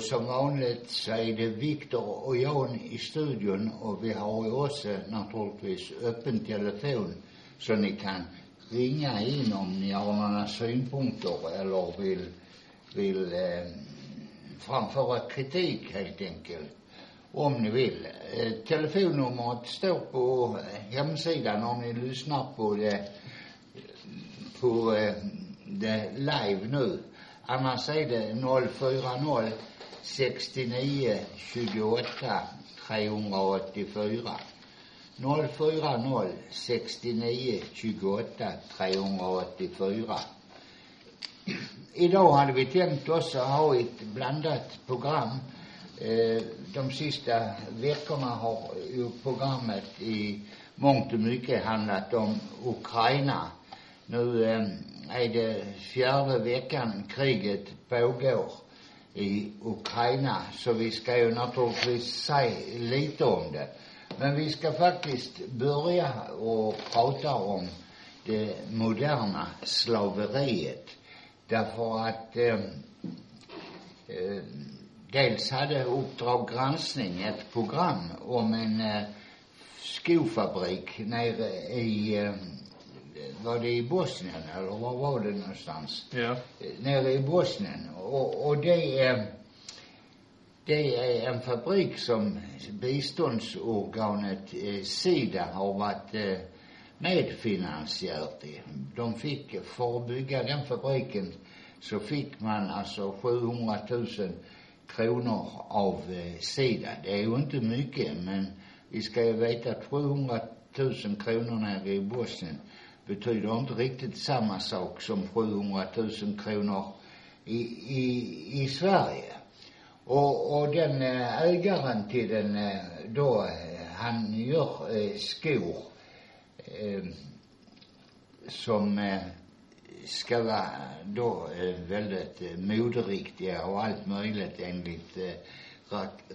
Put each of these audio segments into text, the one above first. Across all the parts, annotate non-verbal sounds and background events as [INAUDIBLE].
Och som vanligt så är det Viktor och Jan i studion och vi har ju också naturligtvis öppen telefon så ni kan ringa in om ni har några synpunkter eller vill, vill eh, framföra kritik helt enkelt. Om ni vill. Eh, telefonnumret står på hemsidan om ni lyssnar på det på eh, det live nu. Annars är det 040 69 28 384. 040 69 28 384. Idag hade vi tänkt oss att ha ett blandat program. Eh, de sista veckorna har ju programmet i mångt och mycket handlat om Ukraina nu eh, är det fjärde veckan kriget pågår i Ukraina, så vi ska ju naturligtvis säga lite om det. Men vi ska faktiskt börja och prata om det moderna slaveriet. Därför att eh, eh, dels hade Uppdrag granskning ett program om en eh, skofabrik nere i eh, var det i Bosnien eller var var det någonstans? Ja. Nere i Bosnien. Och, och det är, det är en fabrik som biståndsorganet eh, SIDA har varit eh, medfinansiär till. De fick, för att bygga den fabriken så fick man alltså 700 000 kronor av eh, SIDA. Det är ju inte mycket men vi ska ju veta att 700 000 kronor nere i Bosnien betyder inte riktigt samma sak som 700 000 kronor i, i, i Sverige. Och, och den eh, ägaren till den eh, då, eh, han gör eh, skor eh, som eh, ska vara då väldigt moderiktiga och allt möjligt enligt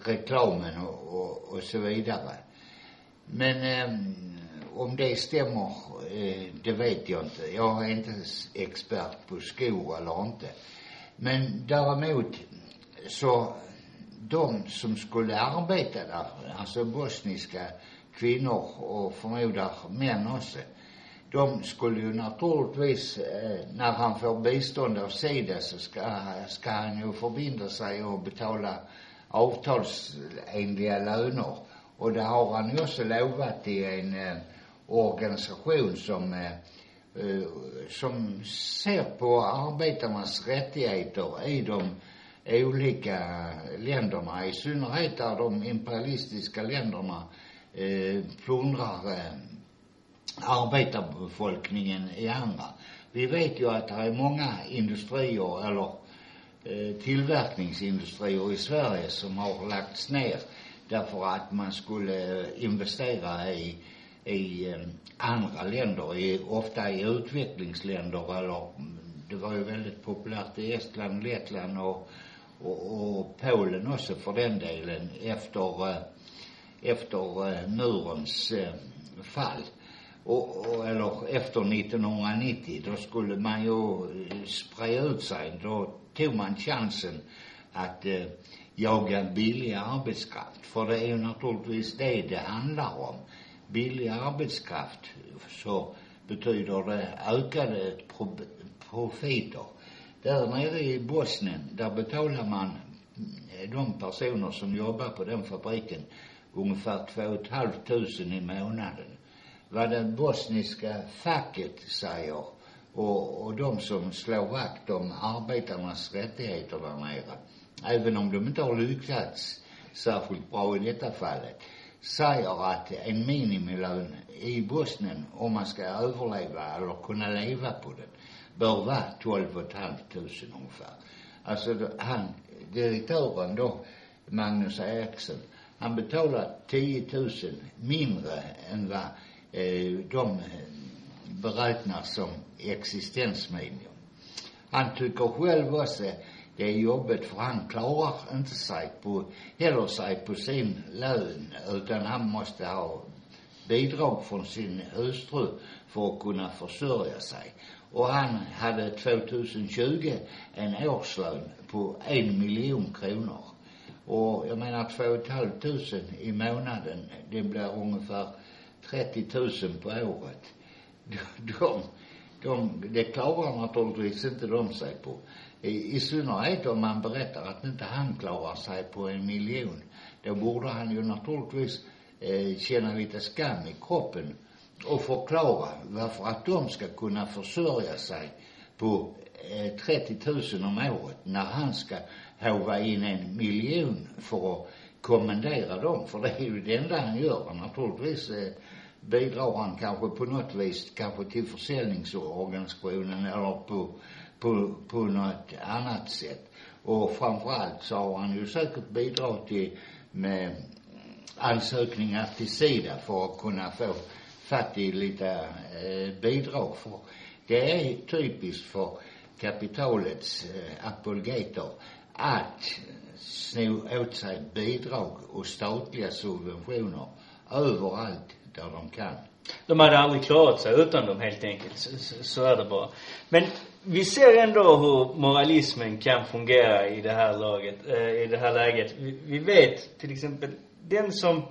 reklamen och, och, och så vidare. Men eh, om det stämmer, eh, det vet jag inte. Jag är inte expert på skor eller inte. Men däremot så, de som skulle arbeta där, alltså bosniska kvinnor och förmodar män också, de skulle ju naturligtvis, eh, när han får bistånd av SIDA så ska, ska han ju förbinda sig och betala avtalsenliga löner. Och det har han ju också lovat i en eh, organisation som eh, eh, som ser på arbetarnas rättigheter i de olika länderna, i synnerhet där de imperialistiska länderna eh, plundrar eh, arbetarbefolkningen i andra. Vi vet ju att det är många industrier eller eh, tillverkningsindustrier i Sverige som har lagts ner därför att man skulle investera i i eh, andra länder, i, ofta i utvecklingsländer eller mm, det var ju väldigt populärt i Estland, Lettland och, och, och Polen också för den delen efter, eh, efter eh, murens eh, fall. Och, och, eller efter 1990, då skulle man ju eh, spraya ut sig. Då tog man chansen att eh, jaga billig arbetskraft. För det är ju naturligtvis det det handlar om billig arbetskraft så betyder det ökade profiter. Där nere i Bosnien, där betalar man eh, de personer som jobbar på den fabriken ungefär två och ett halvt tusen i månaden. Vad det bosniska facket säger och, och de som slår vakt om arbetarnas rättigheter där nere, även om de inte har lyckats särskilt bra i detta fallet, säger att en minimilön i Bosnien, om man ska överleva eller kunna leva på den, bör vara 12 500 ungefär. Alltså han, direktören då, Magnus Eriksson, han betalar 10 000 mindre än vad eh, de eh, beräknar som existensminimum. Han tycker själv också det är jobbigt för han klarar inte sig på, heller sig på sin lön utan han måste ha bidrag från sin hustru för att kunna försörja sig. Och han hade 2020 en årslön på en miljon kronor. Och jag menar två och ett halvt tusen i månaden, det blir ungefär 30 000 på året. [LAUGHS] De, de, de, det klarar naturligtvis inte de sig på. I, I synnerhet om man berättar att inte han klarar sig på en miljon. Då borde han ju naturligtvis eh, känna lite skam i kroppen och förklara varför att de ska kunna försörja sig på eh, 30 000 om året när han ska håva in en miljon för att kommendera dem. För det är ju det enda han gör. Naturligtvis eh, bidrar han kanske på något vis, kanske till försäljningsorganisationen eller på, på, på något annat sätt. Och framförallt så har han ju säkert bidragit till med ansökningar till Sida för att kunna få fatt i lite eh, bidrag. För det är typiskt för kapitalets eh, apologeter att sno åt sig bidrag och statliga subventioner överallt där de kan. De hade aldrig klarat sig utan dem helt enkelt. Så, så, så är det bara. Men vi ser ändå hur moralismen kan fungera i det här laget, eh, i det här läget. Vi, vi vet till exempel, den som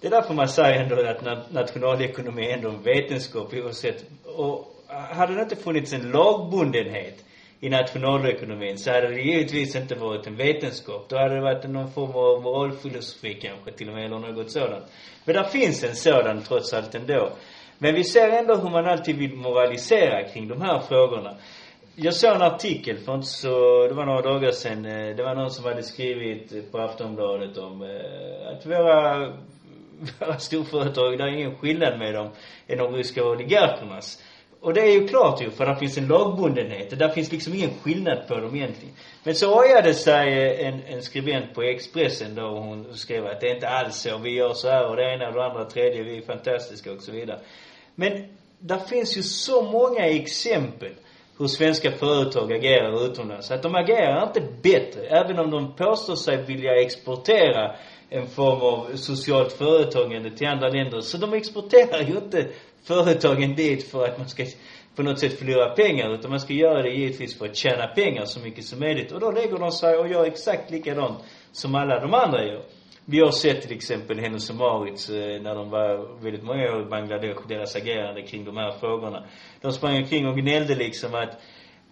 det är därför man säger ändå att nationalekonomi är ändå en vetenskap oavsett. Och hade det inte funnits en lagbundenhet i nationalekonomin så hade det givetvis inte varit en vetenskap. Då hade det varit någon form av moralfilosofi kanske till och med, eller något sådant. Men där finns en sådan trots allt ändå. Men vi ser ändå hur man alltid vill moralisera kring de här frågorna. Jag såg en artikel för inte så, det var några dagar sedan, eh, det var någon som hade skrivit eh, på Aftonbladet om eh, att våra, [LAUGHS] våra storföretag, det är ingen skillnad med dem än de ryska oligarkernas. Och det är ju klart ju, för där finns en lagbundenhet. Där finns liksom ingen skillnad på dem egentligen. Men så ojade sig en, en skribent på Expressen då hon skrev att det är inte alls så. Vi gör så här och det ena och det andra och tredje. Vi är fantastiska och så vidare. Men där finns ju så många exempel hur svenska företag agerar utomlands. Att de agerar inte bättre, även om de påstår sig vilja exportera en form av socialt företagande till andra länder. Så de exporterar ju inte företagen dit för att man ska på något sätt förlora pengar, utan man ska göra det givetvis för att tjäna pengar så mycket som möjligt. Och då lägger de sig och gör exakt likadant som alla de andra gör. Vi har sett till exempel Hennes och Mauritz eh, när de var väldigt många år i Bangladesh, deras agerande kring de här frågorna. De sprang omkring och gnällde liksom att,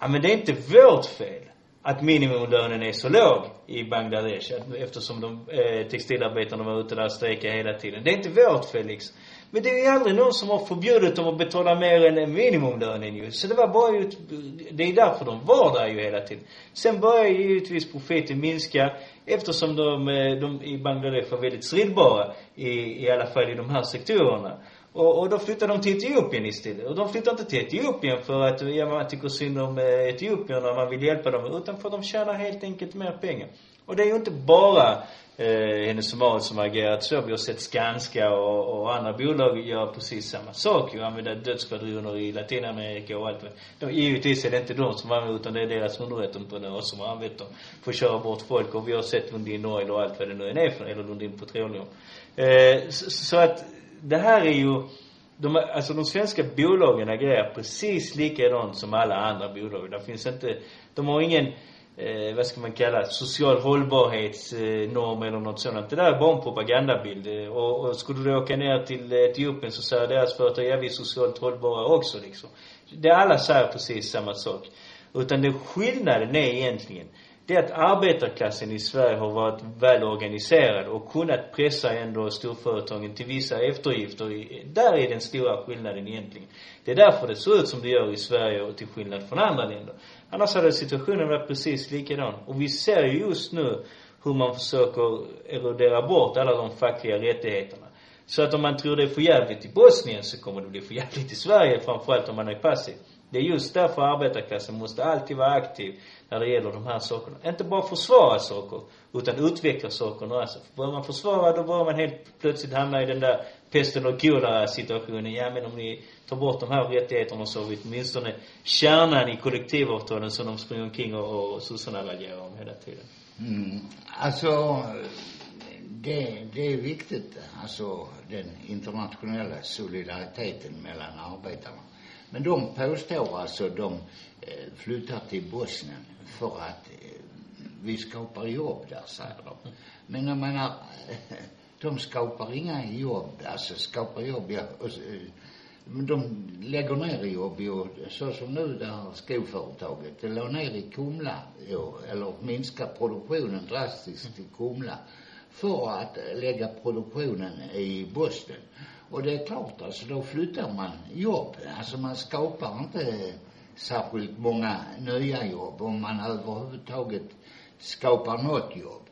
ja men det är inte vårt fel att minimumlönen är så låg i Bangladesh, eftersom de eh, textilarbetarna var ute där och strejkade hela tiden. Det är inte vårt Felix. Liksom. Men det är ju aldrig någon som har förbjudit dem att betala mer än minimumlönen ju. Så det var bara ju, det är därför de var där ju hela tiden. Sen börjar ju givetvis profiten minska eftersom de, eh, de i Bangladesh var väldigt stridbara i, i alla fall i de här sektorerna. Och, och då flyttar de till Etiopien istället. Och de flyttar inte till Etiopien för att ja, man tycker synd om eh, Etiopien etiopierna och man vill hjälpa dem, utan för att de tjänar helt enkelt mer pengar. Och det är ju inte bara eh, Hennes Somal som har agerat så. Vi har sett Skanska och, och andra bolag göra precis samma sak ju. Använda dödsskvadroner i Latinamerika och allt vad de, Givetvis är det inte de som använder utan det är deras underrättelseentreprenörer som har använt dem för att köra bort folk. Och vi har sett Lundin Oil och allt vad det nu än är för, eller Lundin Petroleum. Eh, så, så att det här är ju de, alltså de svenska bolagen agerar precis likadant som alla andra bolag. Det finns inte, de har ingen eh, vad ska man kalla social hållbarhetsnorm eh, eller något sådant. Det där är bara en propagandabild. Och, och skulle du åka ner till Etiopien så säger deras företag, ja vi är socialt hållbara också liksom. Det alla säger precis samma sak. Utan det, skillnaden är egentligen, det är att arbetarklassen i Sverige har varit väl organiserad och kunnat pressa ändå storföretagen till vissa eftergifter. Där är den stora skillnaden egentligen. Det är därför det ser ut som det gör i Sverige och till skillnad från andra länder. Annars hade situationen varit precis likadan. Och vi ser ju just nu hur man försöker erodera bort alla de fackliga rättigheterna. Så att om man tror det är för jävligt i Bosnien så kommer det bli för jävligt i Sverige, framförallt om man är passiv. Det är just därför arbetarklassen måste alltid vara aktiv när det gäller de här sakerna. Inte bara försvara saker, utan utveckla sakerna alltså. Börjar man försvara, då börjar man helt plötsligt hamna i den där pesten och kolera situationen. Ja, men om ni tar bort de här rättigheterna så har vi åtminstone kärnan i kollektivavtalen som de springer omkring och, och sossarna raljerar om hela tiden. Mm. Alltså, det, det är viktigt, alltså den internationella solidariteten mellan arbetarna. Men de påstår alltså de eh, flyttar till Bosnien för att eh, vi skapar jobb där, säger de. Men jag menar, [LAUGHS] de skapar inga jobb, alltså skapar jobb, ja, och, eh, men de lägger ner jobb ju, så som nu det här skoföretaget. Det la ner i Kumla, eller minskar produktionen drastiskt i Kumla för att lägga produktionen i Bosnien. Och det är klart, alltså då flyttar man jobb. Alltså man skapar inte särskilt många nya jobb om man överhuvudtaget skapar något jobb.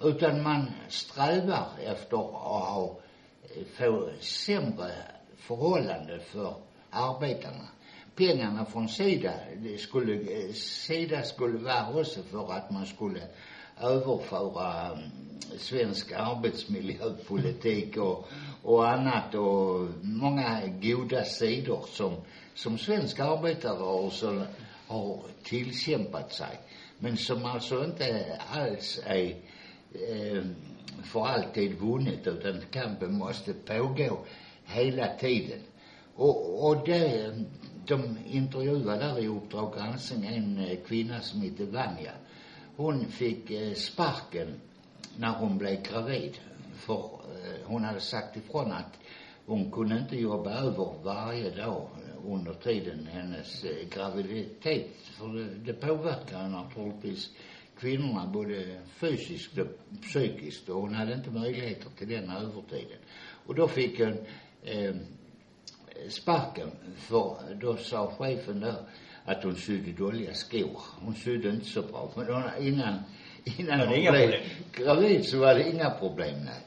Utan man strävar efter att ha, få sämre förhållande för arbetarna. Pengarna från Sida, det skulle, Sida skulle vara också för att man skulle överföra mm, svensk arbetsmiljöpolitik och, och annat och många goda sidor som, som svensk arbetarrörelse har tillkämpat sig. Men som alltså inte alls är eh, för alltid vunnet utan kampen måste pågå hela tiden. Och, och det, de intervjuade där i Uppdrag granskning en eh, kvinna som heter Vanja. Hon fick eh, sparken när hon blev gravid. För hon hade sagt ifrån att hon kunde inte jobba över varje dag under tiden hennes eh, graviditet. För det, det påverkar naturligtvis kvinnorna både fysiskt och psykiskt och hon hade inte möjligheter till den övertiden. Och då fick hon eh, sparken för då sa chefen där att hon sydde dåliga skor. Hon sydde inte så bra. Men hon, innan, innan hon blev gravid så var det inga problem, nej.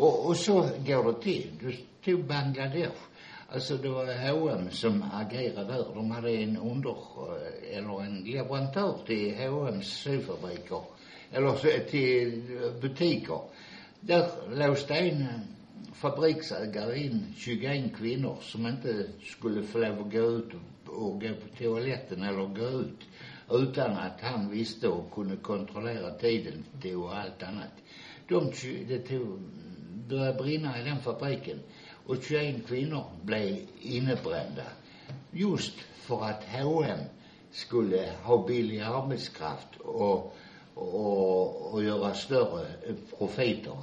Och, och så går det till. Du tog Bangladesh. Alltså det var H&M som agerade där. De hade en under, eh, eller en leverantör till H&M's syfabriker. Eller till eh, butiker. Där låste en eh, fabriksägare in 21 kvinnor som inte skulle få lov att gå ut och, gå på toaletten eller gå ut utan att han visste och kunde kontrollera tiden till och allt annat. De, det tog, började brinna i den fabriken och 21 kvinnor blev innebrända. Just för att H&M skulle ha billig arbetskraft och, och, och göra större profiter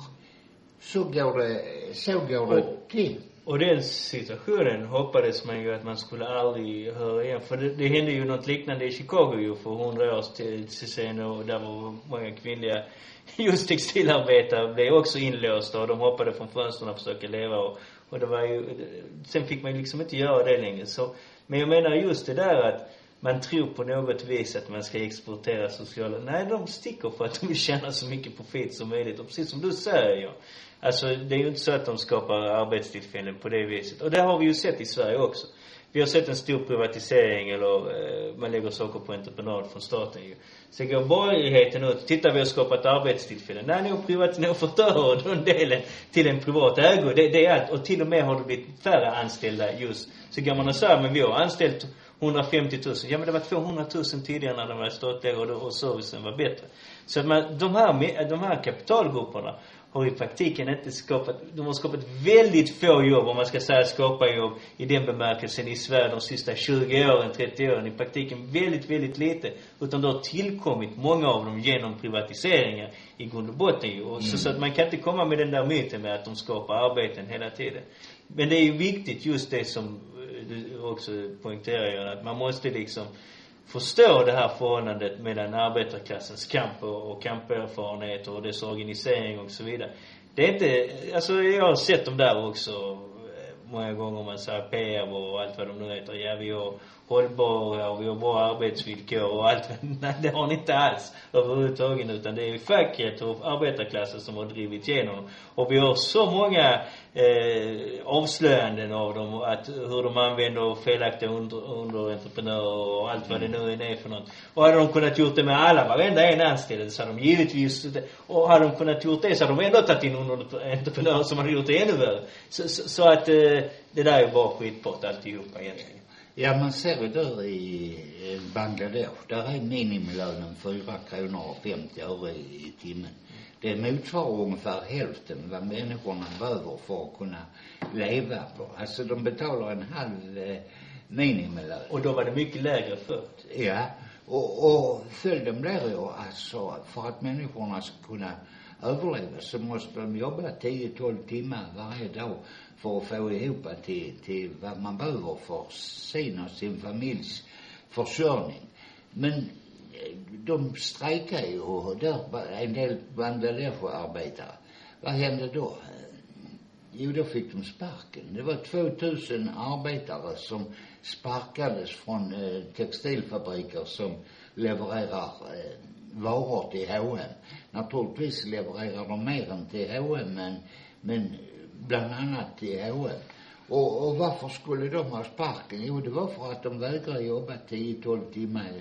så går det, så går det till. Och den situationen hoppades man ju att man skulle aldrig höra igen. För det, det hände ju något liknande i Chicago ju för hundra år sedan och där var många kvinnliga [LAUGHS] just textilarbetare blev också inlåsta och de hoppade från fönstren och försökte leva och, och det var ju, sen fick man ju liksom inte göra det längre. Så, men jag menar just det där att man tror på något vis att man ska exportera sociala, nej de sticker för att de vill tjäna så mycket profit som möjligt. Och precis som du säger ja, alltså det är ju inte så att de skapar arbetstillfällen på det viset. Och det har vi ju sett i Sverige också. Vi har sett en stor privatisering eller eh, man lägger saker på entreprenad från staten ju. Så går borgerligheten ut, titta vi har skapat arbetstillfällen. Nej, ni har privat, ni har fört över den delen till en privat ägo. Det, det är allt. Och till och med har det blivit färre anställda just. Så går man och säger, men vi har anställt 150 000. Ja men det var 200 000 tidigare när de var statliga och, och servicen var bättre. Så att man, de här, de här kapitalgrupperna har i praktiken inte skapat, de har skapat väldigt få jobb, om man ska säga skapa jobb i den bemärkelsen i Sverige de sista 20 åren, 30 åren. I praktiken väldigt, väldigt lite. Utan det har tillkommit många av dem genom privatiseringar i grund och botten ju. Och mm. så, så att man kan inte komma med den där myten med att de skapar arbeten hela tiden. Men det är ju viktigt just det som du också poängterar att man måste liksom förstå det här förhållandet mellan arbetarklassens kamp och, och kamperfarenhet och dess organisering och så vidare. Det är inte, alltså jag har sett dem där också eh, många gånger man säger PR och allt vad de nu heter. Ja, vi har hållbara och vi har bra arbetsvillkor och allt. [LAUGHS] Nej, det har ni inte alls överhuvudtaget utan det är facket och arbetarklassen som har drivit igenom Och vi har så många eh, avslöjanden av dem, att hur de använder felaktiga under, underentreprenörer och allt vad det nu är för något. Och hade de kunnat gjort det med alla, varenda en anställd, så hade de givetvis, och hade de kunnat gjort det så hade de ändå tagit in underentreprenörer som hade gjort det ännu värre. Så, så, så att eh, det där är bara skitpott alltihopa egentligen. Ja, man ser ju där i Bangladesh, där är minimilönen 4 kronor och 50 öre i timmen. Det motsvarar ungefär hälften vad människorna behöver för att kunna leva på. Alltså de betalar en halv eh, minimilön. Och då var det mycket lägre förr. Ja, och, och följden blir ju alltså för att människorna ska kunna överleva så måste de jobba 10-12 timmar varje dag för att få ihop till, till vad man behöver för sin och sin familjs försörjning. Men de strejkar ju och där var en del Bangladesh-arbetare. Vad hände då? Jo, då fick de sparken. Det var 2000 arbetare som sparkades från eh, textilfabriker som levererar eh, varor till H&M. Naturligtvis levererar de mer än till H&M men, men bland annat till H&M. Och, och varför skulle de ha sparken? Jo, det var för att de vägrade jobba 10-12 timmar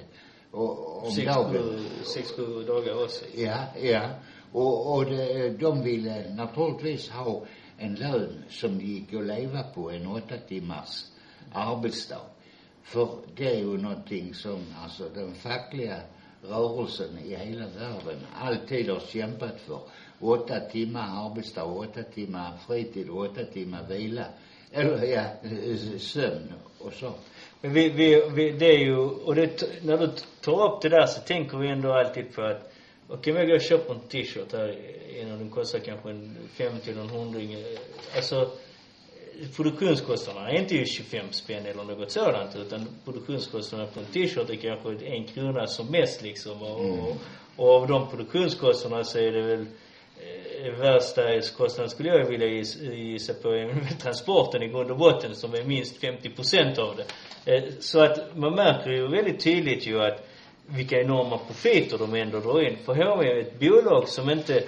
och, om sex, dagen. Sex, sju dagar också. Ja, ja. Och, och det, de ville naturligtvis ha en lön som det gick att leva på en åtta timmars arbetsdag. För det är ju någonting som, alltså den fackliga rörelsen i hela världen alltid har kämpat för. Åtta timmar arbetsdag, åtta timmar fritid, åtta timmar vila. Eller ja, sömn och så. Vi, vi, vi, det är ju, och det, när du tar upp det där så tänker vi ändå alltid på att okej, okay, jag går och köper en t-shirt här, en av dem kostar kanske en 50 eller en hundring. Alltså, produktionskostnaderna är inte ju 25 spänn eller något sådant utan produktionskostnaderna på en t-shirt är kanske en krona som mest liksom och, mm. och, och av de produktionskostnaderna så är det väl värsta kostnaden skulle jag vilja gissa på är transporten i grund och botten som är minst 50 procent av det. Eh, så att man märker ju väldigt tydligt ju att vilka enorma profiter de ändå drar in. För H&M är ett bolag som inte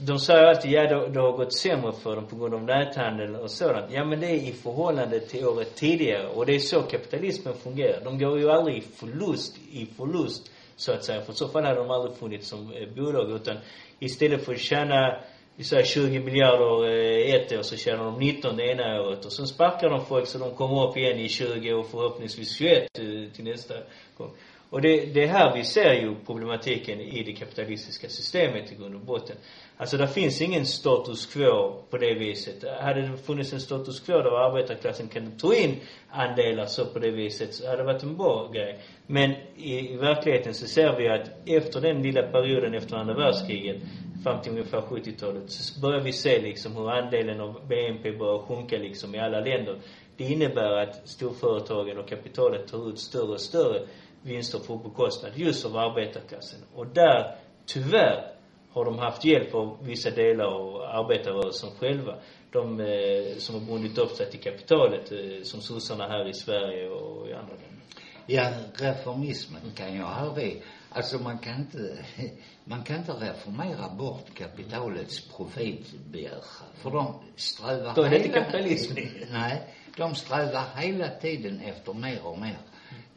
de säger alltid, ja det, det har gått sämre för dem på grund av näthandeln och sådant. Ja men det är i förhållande till året tidigare. Och det är så kapitalismen fungerar. De går ju aldrig i förlust, i förlust så att säga. För så fall hade de aldrig funnits som eh, bolag. Utan istället för att tjäna, vi säger 20 miljarder eh, ett år så tjänar de 19 det ena året. Och sen sparkar de folk så de kommer upp igen i 20 och förhoppningsvis 21 till, till nästa gång. Och det, det är här vi ser ju problematiken i det kapitalistiska systemet i grund och botten. Alltså det finns ingen status quo på det viset. Hade det funnits en status quo där arbetarklassen kunde ta in andelar så på det viset så hade det varit en bra grej. Men i, i verkligheten så ser vi att efter den lilla perioden efter andra världskriget fram till ungefär 70-talet så börjar vi se liksom hur andelen av BNP börjar sjunka liksom i alla länder. Det innebär att storföretagen och kapitalet tar ut större och större vinster på bekostnad just av arbetarklassen. Och där, tyvärr, har de haft hjälp av vissa delar av arbetarrörelsen själva. De eh, som har bundit upp sig till kapitalet, eh, som sossarna här i Sverige och i andra länder. Ja, reformismen kan jag aldrig, alltså man kan inte, [LAUGHS] man kan inte reformera bort kapitalets profitbegär. För de strävar Då är det inte kapitalism. [LAUGHS] Nej, de strävar hela tiden efter mer och mer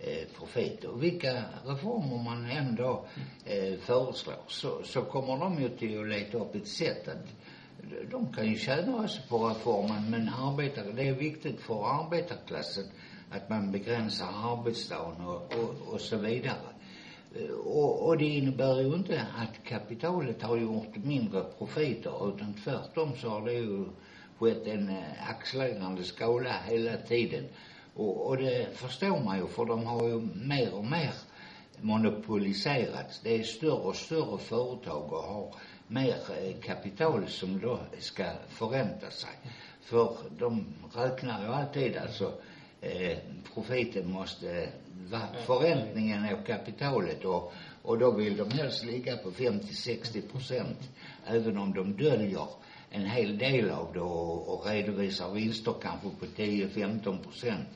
eh, profit. Och vilka reformer man ändå eh, föreslår så, så kommer de ju till att leta upp ett sätt att de kan ju tjäna också på reformen men arbetar, det är viktigt för arbetarklassen att man begränsar arbetsdagen och, och, och så vidare. Eh, och, och det innebär ju inte att kapitalet har gjort mindre profiter utan tvärtom så har det ju skett en eh, skala hela tiden. Och, och det förstår man ju för de har ju mer och mer monopoliserats. Det är större och större företag och har mer eh, kapital som då ska förränta sig. För de räknar ju alltid alltså eh, profiten måste förräntningen av kapitalet och, och då vill de helst ligga på 50-60 procent även om de döljer en hel del av det och, och redovisar vinster kanske på 10-15 procent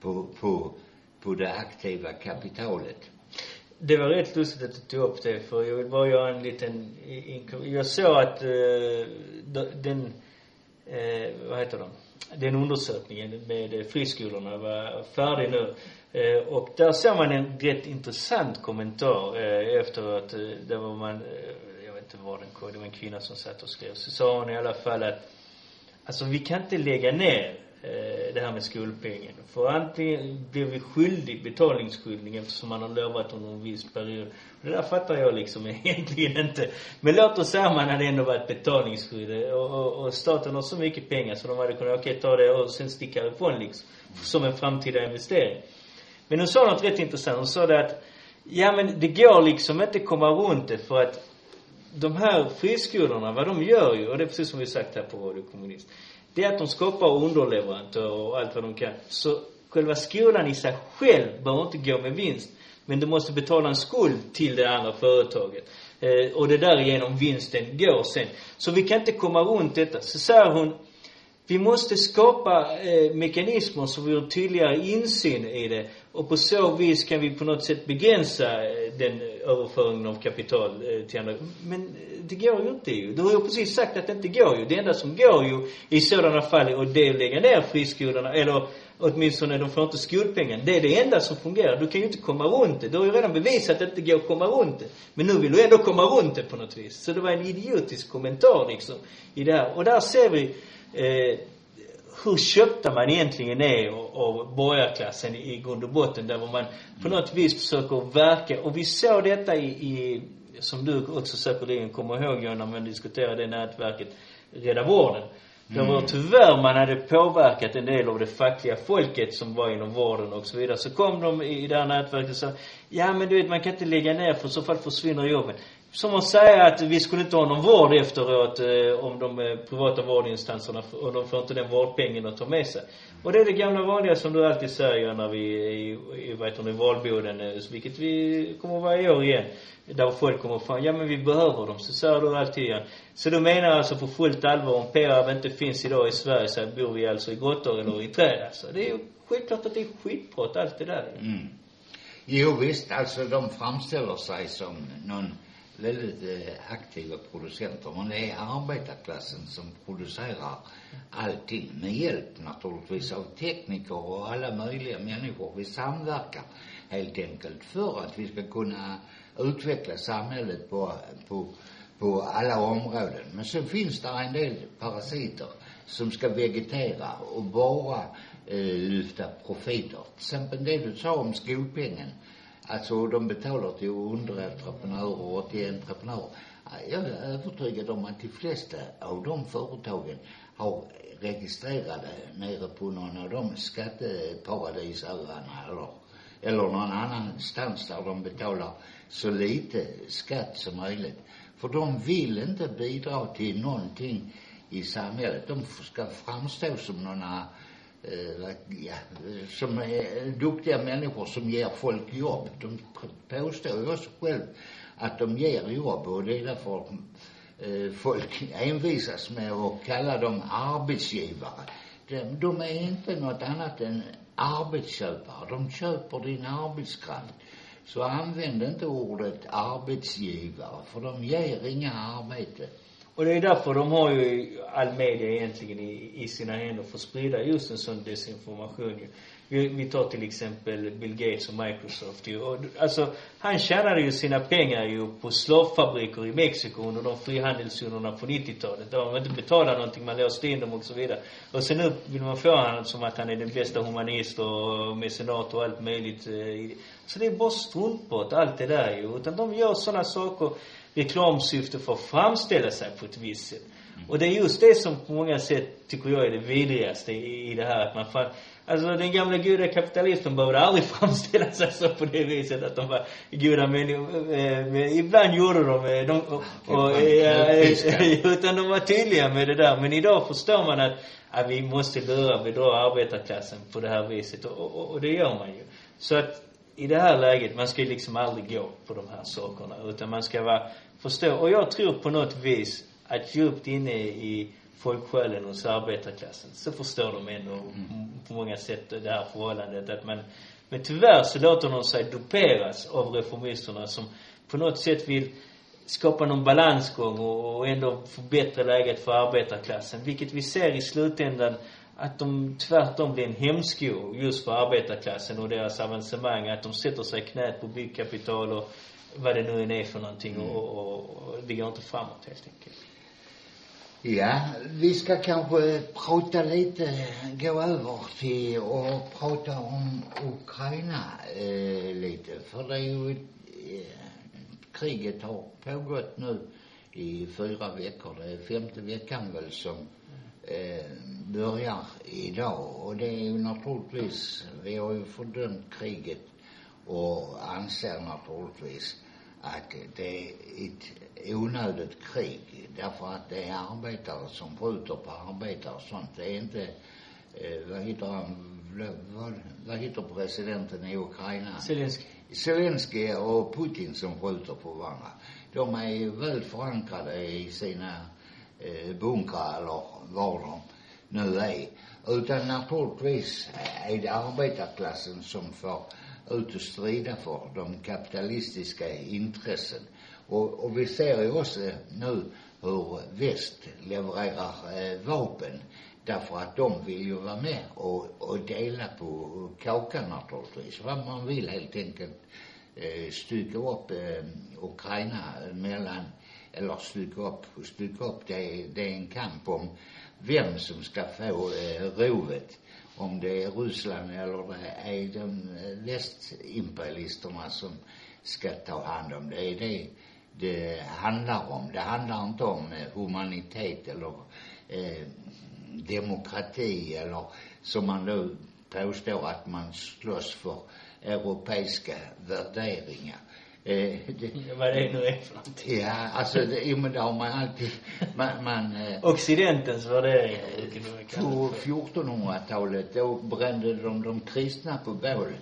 på, på, på det aktiva kapitalet. Det var rätt lustigt att du tog upp det för jag vill bara göra en liten Jag såg att uh, den, uh, vad heter de? Den undersökningen med friskolorna var färdig nu. Uh, och där såg man en rätt intressant kommentar uh, att, Uh, där var man, var det, det var en kvinna som satt och skrev. Så sa hon i alla fall att, alltså vi kan inte lägga ner eh, det här med skolpengen. För antingen blir vi skyldig, betalningsskyldig eftersom man har lovat under en viss period. Det där fattar jag liksom [LAUGHS] egentligen inte. Men låt oss säga att man hade ändå varit betalningsskyldig och, och, och staten har så mycket pengar så de hade kunnat, okej okay, ta det och sen sticka ifrån liksom. Som en framtida investering. Men hon sa något rätt intressant. Hon sa det att, ja men det går liksom inte komma runt det för att de här friskolorna, vad de gör ju, och det är precis som vi sagt här på Radio Kommunist, det är att de skapar underleverantörer och allt vad de kan. Så själva skolan i sig själv behöver inte gå med vinst. Men du måste betala en skuld till det andra företaget. Eh, och det är därigenom vinsten går sen. Så vi kan inte komma runt detta. Så säger hon, vi måste skapa eh, mekanismer så vi har tydligare insyn i det. Och på så vis kan vi på något sätt begränsa eh, den eh, överföringen av kapital eh, till andra. Men det går ju inte ju. Du har ju precis sagt att det inte går ju. Det enda som går ju i sådana fall är att lägga ner friskolorna, eller åtminstone de får inte skolpengen. Det är det enda som fungerar. Du kan ju inte komma runt det. Du har ju redan bevisat att det inte går att komma runt det. Men nu vill du ändå komma runt det på något vis. Så det var en idiotisk kommentar liksom i det här. Och där ser vi eh, hur köpta man egentligen är av borgarklassen i grund och botten. Där man på något vis försöker verka. Och vi såg detta i, i som du också säkerligen kommer ihåg John, när man diskuterade det nätverket Rädda Vården. Mm. Där var tyvärr man hade påverkat en del av det fackliga folket som var inom vården och så vidare. Så kom de i det här nätverket och sa, ja men du vet man kan inte lägga ner för i så fall försvinner jobben som att säga att vi skulle inte ha någon vård efteråt eh, om de eh, privata vårdinstanserna, och de får inte den vårdpengen att ta med sig. Och det är det gamla vanliga som du alltid säger när vi är i, i, vad heter det, valboden, eh, vilket vi kommer att vara i år igen. Där folk kommer fram, ja men vi behöver dem. Så säger du alltid igen. Så du menar alltså på fullt allvar, om PRAB inte finns idag i Sverige så bor vi alltså i grottor eller i träd alltså. Det är ju självklart att det är skitprat allt det där. Mm. Jo visst, alltså de framställer sig som någon väldigt eh, aktiva producenter. Men det är arbetarklassen som producerar allting med hjälp naturligtvis av tekniker och alla möjliga människor. Vi samverkar helt enkelt för att vi ska kunna utveckla samhället på, på, på alla områden. Men så finns det en del parasiter som ska vegetera och bara eh, lyfta profiter. Till exempel det du sa om skolpengen Alltså de betalar till underentreprenörer och till entreprenörer. Jag är övertygad om att de flesta av de företagen har registrerade nere på någon av de skatteparadisöarna eller, eller någon annanstans där de betalar så lite skatt som möjligt. För de vill inte bidra till någonting i samhället. De ska framstå som några Eh, eh, som är duktiga människor som ger folk jobb. De påstår ju också själv att de ger jobb och det är därför eh, folk envisas med att kalla dem arbetsgivare. De, de är inte något annat än arbetsköpare. De köper din arbetskraft. Så använd inte ordet arbetsgivare, för de ger inga arbete. Och det är därför de har ju all media egentligen i, i sina händer för att sprida just en sån desinformation ju. Vi, vi tar till exempel Bill Gates och Microsoft ju. Och, alltså, han tjänade ju sina pengar ju på slavfabriker i Mexiko under de frihandelszonerna på 90-talet. Där man inte betalade någonting, man låste in dem och så vidare. Och sen nu vill man få honom som att han är den bästa humanist och mecenat och allt möjligt. Eh, så det är bara struntprat, allt det där ju. Utan de gör sådana saker reklamsyfte för att framställa sig på ett visst sätt. Och det är just det som på många sätt tycker jag är det vidrigaste i, i det här. Att man fan, alltså den gamla goda kapitalisten behövde aldrig [LAUGHS] framställa sig så på det viset att de var goda människor. Eh, ibland gjorde de, eh, de och, och, eh, [LAUGHS] utan de var tydliga med det där. Men idag förstår man att, att vi måste lura, bedra arbetarklassen på det här viset. Och, och, och det gör man ju. Så att i det här läget, man ska ju liksom aldrig gå på de här sakerna. Utan man ska vara, förstå. Och jag tror på något vis att djupt inne i folksjälen hos arbetarklassen så förstår de ändå mm. på många sätt det här förhållandet att man, men tyvärr så låter de sig duperas av reformisterna som på något sätt vill skapa någon balansgång och, och ändå förbättra läget för arbetarklassen. Vilket vi ser i slutändan att de tvärtom blir en hämsko just för arbetarklassen och deras avancemang. Att de sätter sig i knät på byggkapital och vad det nu än är för någonting mm. och, och, och det går inte framåt helt enkelt. Ja, vi ska kanske prata lite, gå över till och prata om Ukraina eh, lite. För det är ju, eh, kriget har pågått nu i fyra veckor. Det är femte veckan väl som eh, börjar idag. Och det är ju naturligtvis, vi har ju fördömt kriget och anser naturligtvis att det är ett onödigt krig därför att det är arbetare som skjuter på arbetare och sånt. Det är inte, eh, vad heter han, vad, vad heter presidenten i Ukraina? Zelensky. Zelensky och Putin som skjuter på varandra. De är väl förankrade i sina eh, bunkrar eller var de nu är. Utan naturligtvis är det arbetarklassen som får ut och strida för de kapitalistiska intressen. Och, och vi ser ju också nu hur väst levererar eh, vapen därför att de vill ju vara med och, och dela på kakan naturligtvis. Vad man vill helt enkelt eh, stycka upp eh, Ukraina mellan, eller stycka upp, stycka upp, det, det är en kamp om vem som ska få eh, rovet om det är Ryssland eller det är de eh, västimperialisterna som ska ta hand om det. Det är det det handlar om. Det handlar inte om eh, humanitet eller eh, demokrati eller som man då påstår att man slåss för europeiska värderingar. Eh, det, Vad det nu är för någonting. Ja, alltså, det, jo men det har man alltid, man, man eh, Occidentens värderingar. På 1400-talet, då brände de de kristna på bål.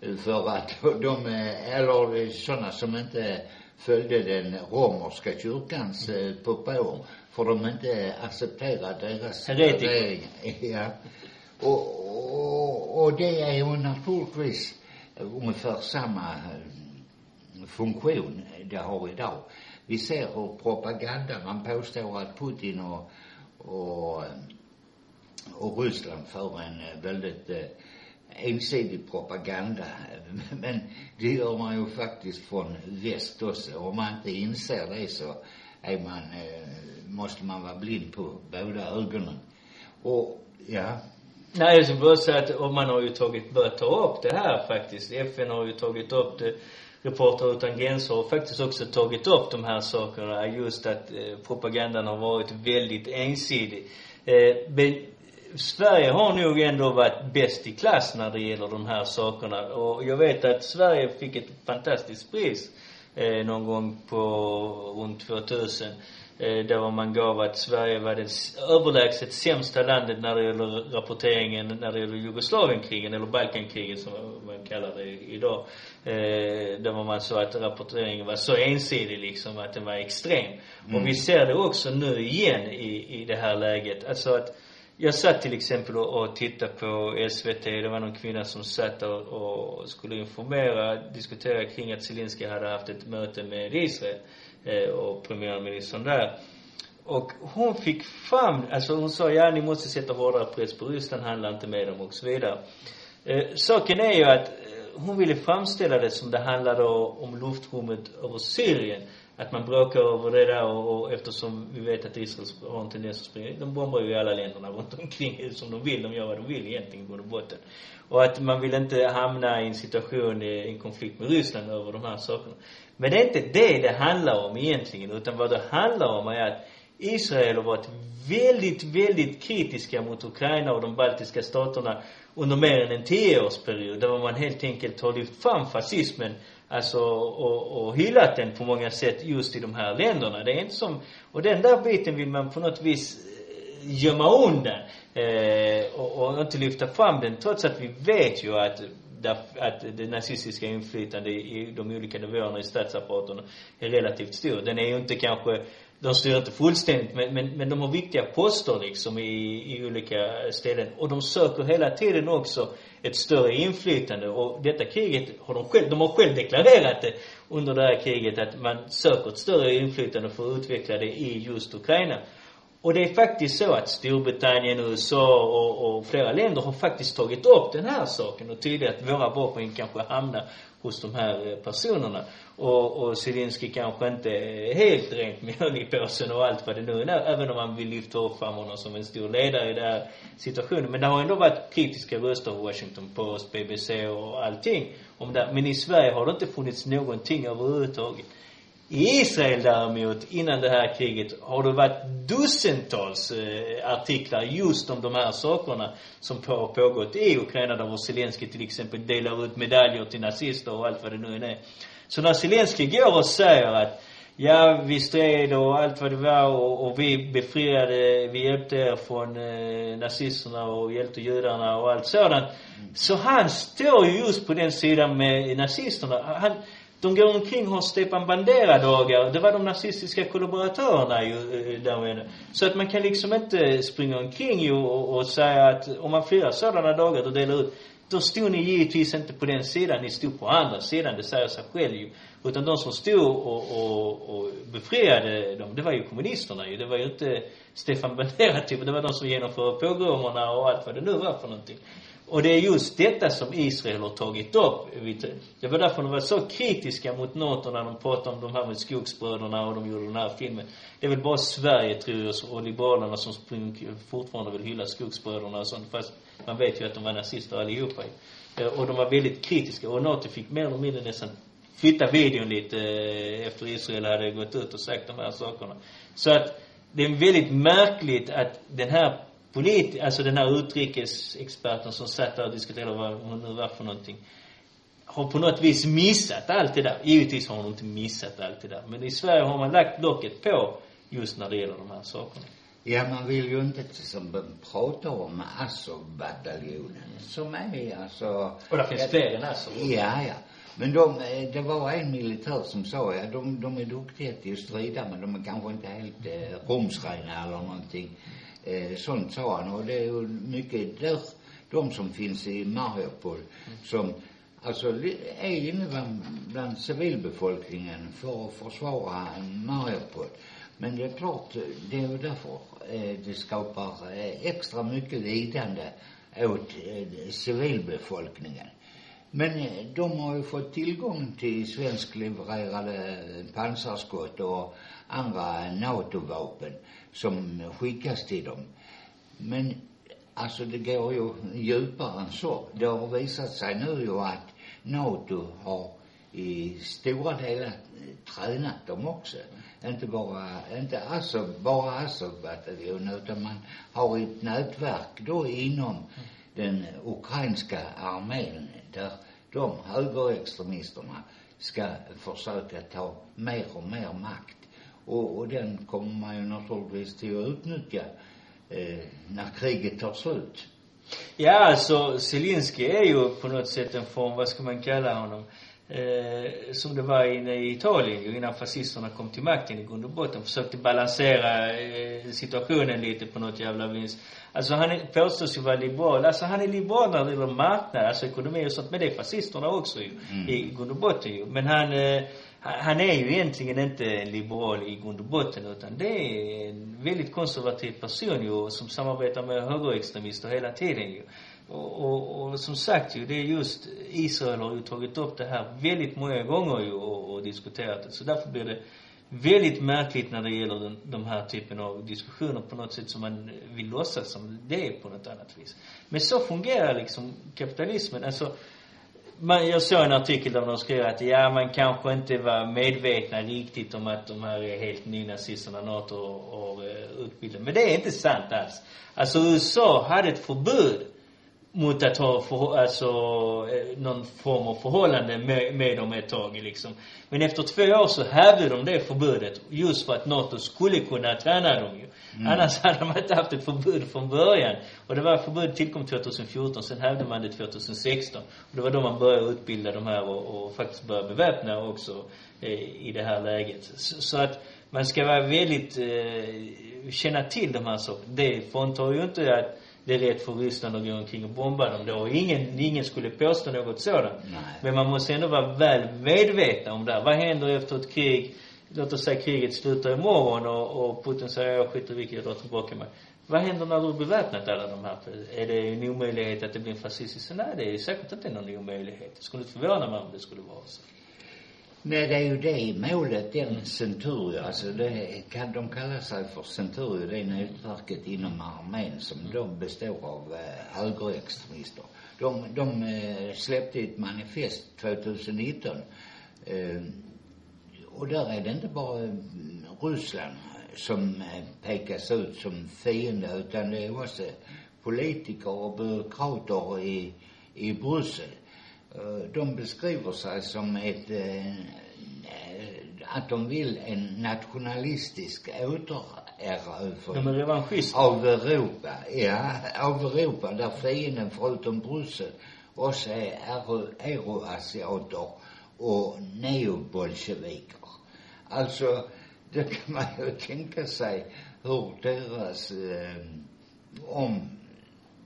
Eh, för att de, eh, eller sådana som inte följde den romerska kyrkans eh, propåer. För de inte accepterade deras värderingar. Ja. Och, och, och det är ju naturligtvis ungefär samma funktion det har idag. Vi ser hur propaganda, man påstår att Putin och, och, och Ryssland för en väldigt eh, ensidig propaganda. [LAUGHS] Men det gör man ju faktiskt från väst också. Om man inte inser det så är man, eh, måste man vara blind på båda ögonen. Och, ja. Nej, jag skulle bara säga att och man har ju tagit, börjat ta upp det här faktiskt. FN har ju tagit upp det Reportrar utan gränser har faktiskt också tagit upp de här sakerna. Just att eh, propagandan har varit väldigt ensidig. Eh, men Sverige har nog ändå varit bäst i klass när det gäller de här sakerna. Och jag vet att Sverige fick ett fantastiskt pris eh, någon gång på runt 2000 där man gav att Sverige var det överlägset sämsta landet när det gäller rapporteringen när det gäller Jugoslavienkrigen, eller Balkankrigen som man kallar det idag. Eh, där man sa att rapporteringen var så ensidig liksom, att den var extrem. Mm. Och vi ser det också nu igen i, i det här läget. Alltså att jag satt till exempel och, tittade på SVT. Det var någon kvinna som satt och, och skulle informera, diskutera kring att Zelenskyj hade haft ett möte med Israel eh, Eh, och premiärministern där. Och hon fick fram, alltså hon sa ja ni måste sätta hårdare press på Ryssland, handla inte med dem och så vidare. Eh, saken är ju att eh, hon ville framställa det som det handlade om luftrummet över Syrien att man bråkar över det där och, och eftersom vi vet att Israel har en tendens att springa, de bombar ju alla länderna runt omkring [LAUGHS] som de vill, de gör vad de vill egentligen i grund och botten. Och att man vill inte hamna i en situation, i en konflikt med Ryssland över de här sakerna. Men det är inte det det handlar om egentligen, utan vad det handlar om är att Israel har varit väldigt, väldigt kritiska mot Ukraina och de baltiska staterna under mer än en tioårsperiod, där man helt enkelt har lyft fram fascismen Alltså, och, och hyllat den på många sätt just i de här länderna. Det är inte som, och den där biten vill man på något vis eh, gömma undan. Eh, och, och inte lyfta fram den trots att vi vet ju att att det nazistiska inflytandet i de olika nivåerna i statsapparaten är relativt stor. Den är ju inte kanske de styr inte fullständigt men, men, men de har viktiga poster liksom i, i olika ställen. Och de söker hela tiden också ett större inflytande. Och detta kriget har de själv, de har själv deklarerat det under det här kriget att man söker ett större inflytande för att utveckla det i just Ukraina. Och det är faktiskt så att Storbritannien, USA och, och flera länder har faktiskt tagit upp den här saken och tydligt att våra vapen kanske hamnar hos de här eh, personerna. Och, och Zelensky kanske inte är helt rent mjöl i påsen och allt vad det nu är, även om man vill lyfta upp fram honom som en stor ledare i den här situationen. Men det har ändå varit kritiska röster, Washington Post, BBC och allting om det. Men i Sverige har det inte funnits någonting överhuvudtaget. I Israel däremot, innan det här kriget, har det varit dussintals eh, artiklar just om de här sakerna som har pågått i Ukraina, där Zelenskyj till exempel delar ut medaljer till nazister och allt vad det nu är. Så när Zelenskyj går och säger att ja, vi stred och allt vad det var och, och vi befriade, vi hjälpte er från eh, nazisterna och hjälpte judarna och allt sådant. Mm. Så han står ju just på den sidan med nazisterna. Han, de går omkring och har Stepan Bandera-dagar. Det var de nazistiska kollaboratörerna ju eh, eh, där med. Så att man kan liksom inte eh, springa omkring ju och, och säga att om man firar sådana dagar och delar ut, då stod ni givetvis inte på den sidan, ni stod på andra sidan, det säger sig själv ju. Utan de som stod och, och, och befriade dem, det var ju kommunisterna ju. Det var ju inte Stefan Bandera typ, det var de som genomförde pogromerna och allt vad det nu var för någonting. Och det är just detta som Israel har tagit upp. Det var därför de var så kritiska mot NATO när de pratade om de här med skogsbröderna och de gjorde den här filmen. Det är väl bara Sverige, tror jag, och Liberalerna som fortfarande vill hylla skogsbröderna och sånt. Fast man vet ju att de var nazister allihopa. Eh, och de var väldigt kritiska. Och NATO fick mer eller mindre nästan flytta videon lite eh, efter Israel hade gått ut och sagt de här sakerna. Så att det är väldigt märkligt att den här polit, alltså den här utrikesexperten som satt där och diskuterade vad hon nu var för någonting, har på något vis missat allt det där. Givetvis har hon inte missat allt det där. Men i Sverige har man lagt locket på just när det gäller de här sakerna. Ja, man vill ju inte exempel prata om Azov-bataljonen som är alltså... Och där finns fler än Azov. Ja, ja. Men de, eh, det var en militär som sa, ja, de, de är duktiga till att strida men de är kanske inte helt eh, rumsrena eller någonting. Eh, sånt sa han och det är ju mycket där, de som finns i Mariupol som alltså är inne bland, bland civilbefolkningen för att försvara Mariupol. Men det är klart, det är ju därför eh, det skapar eh, extra mycket lidande åt eh, civilbefolkningen. Men eh, de har ju fått tillgång till svensklevererade pansarskott och andra NATO-vapen som skickas till dem. Men alltså det går ju djupare än så. Det har visat sig nu ju att NATO har i stora delar eh, tränat dem också. Inte bara, inte alltså, bara Azov-bataljonen utan man har ett nätverk då inom den ukrainska armén där de högerextremisterna ska försöka ta mer och mer makt. Och, och den kommer man ju naturligtvis till att utnyttja eh, när kriget tar slut. Ja, alltså Zelensky är ju på något sätt en form, vad ska man kalla honom? Eh, som det var inne i Italien innan fascisterna kom till makten i grund och botten. Försökte balansera eh, situationen lite på något jävla vis. Alltså han är, påstås ju vara liberal. Alltså han är liberal när det gäller marknad, alltså ekonomi och sånt. Men det är fascisterna också ju, mm. i grund och botten ju. Men han, eh, han är ju egentligen inte liberal i grund och botten utan det är en väldigt konservativ person ju som samarbetar med högerextremister hela tiden ju. Och, och, och som sagt ju, det är just Israel har ju tagit upp det här väldigt många gånger ju och, och diskuterat det. Så därför blir det väldigt märkligt när det gäller den, de här typen av diskussioner på något sätt som man vill låtsas som det är på något annat vis. Men så fungerar liksom kapitalismen. Alltså, man, jag såg en artikel där de skrev att ja, man kanske inte var medvetna riktigt om att de här är helt nynazisterna NATO och, och eh, utbildade. Men det är inte sant alls. Alltså USA hade ett förbud mot att ha för, alltså, eh, någon form av förhållande med, med dem ett tag liksom. Men efter två år så hävde de det förbudet just för att NATO skulle kunna träna dem ju. Mm. Annars [LAUGHS] hade de inte haft ett förbud från början. Och det var förbud tillkom 2014, sen hävde man det 2016. Och det var då man började utbilda de här och, och faktiskt börja beväpna också eh, i det här läget. Så, så, att man ska vara väldigt, eh, känna till de här sakerna. Det fråntar ju inte att det är rätt för Ryssland att gå omkring och bomba dem då. Ingen, ingen skulle påstå något sådant. Nej. Men man måste ändå vara väl medveten om det. Vad händer efter ett krig? låt oss säga kriget slutar imorgon och, och Putin säger jag skiter vilket jag drar tillbaka mig. Vad händer när du beväpnat alla de här? Är det en omöjlighet att det blir en fascistisk? Nej, det är säkert inte någon omöjlighet. Det skulle inte förvåna mig om det skulle vara så. Nej, det är ju det målet, den Centurio, alltså det kan de kalla sig för Centurio, det är nätverket inom armén som de består av eh, högerextremister. De, de eh, släppte ett manifest 2019 eh, och där är det inte bara eh, Ryssland som eh, pekas ut som fiende utan det är också politiker och byråkrater i, i Bryssel. Eh, de beskriver sig som ett, eh, att de vill en nationalistisk återerövring. De är revanschister. Av Europa, ja, av Europa där fienden förutom Bryssel också är euroasiater och neobolsjeviker. Alltså, då kan man ju tänka sig hur deras, eh, om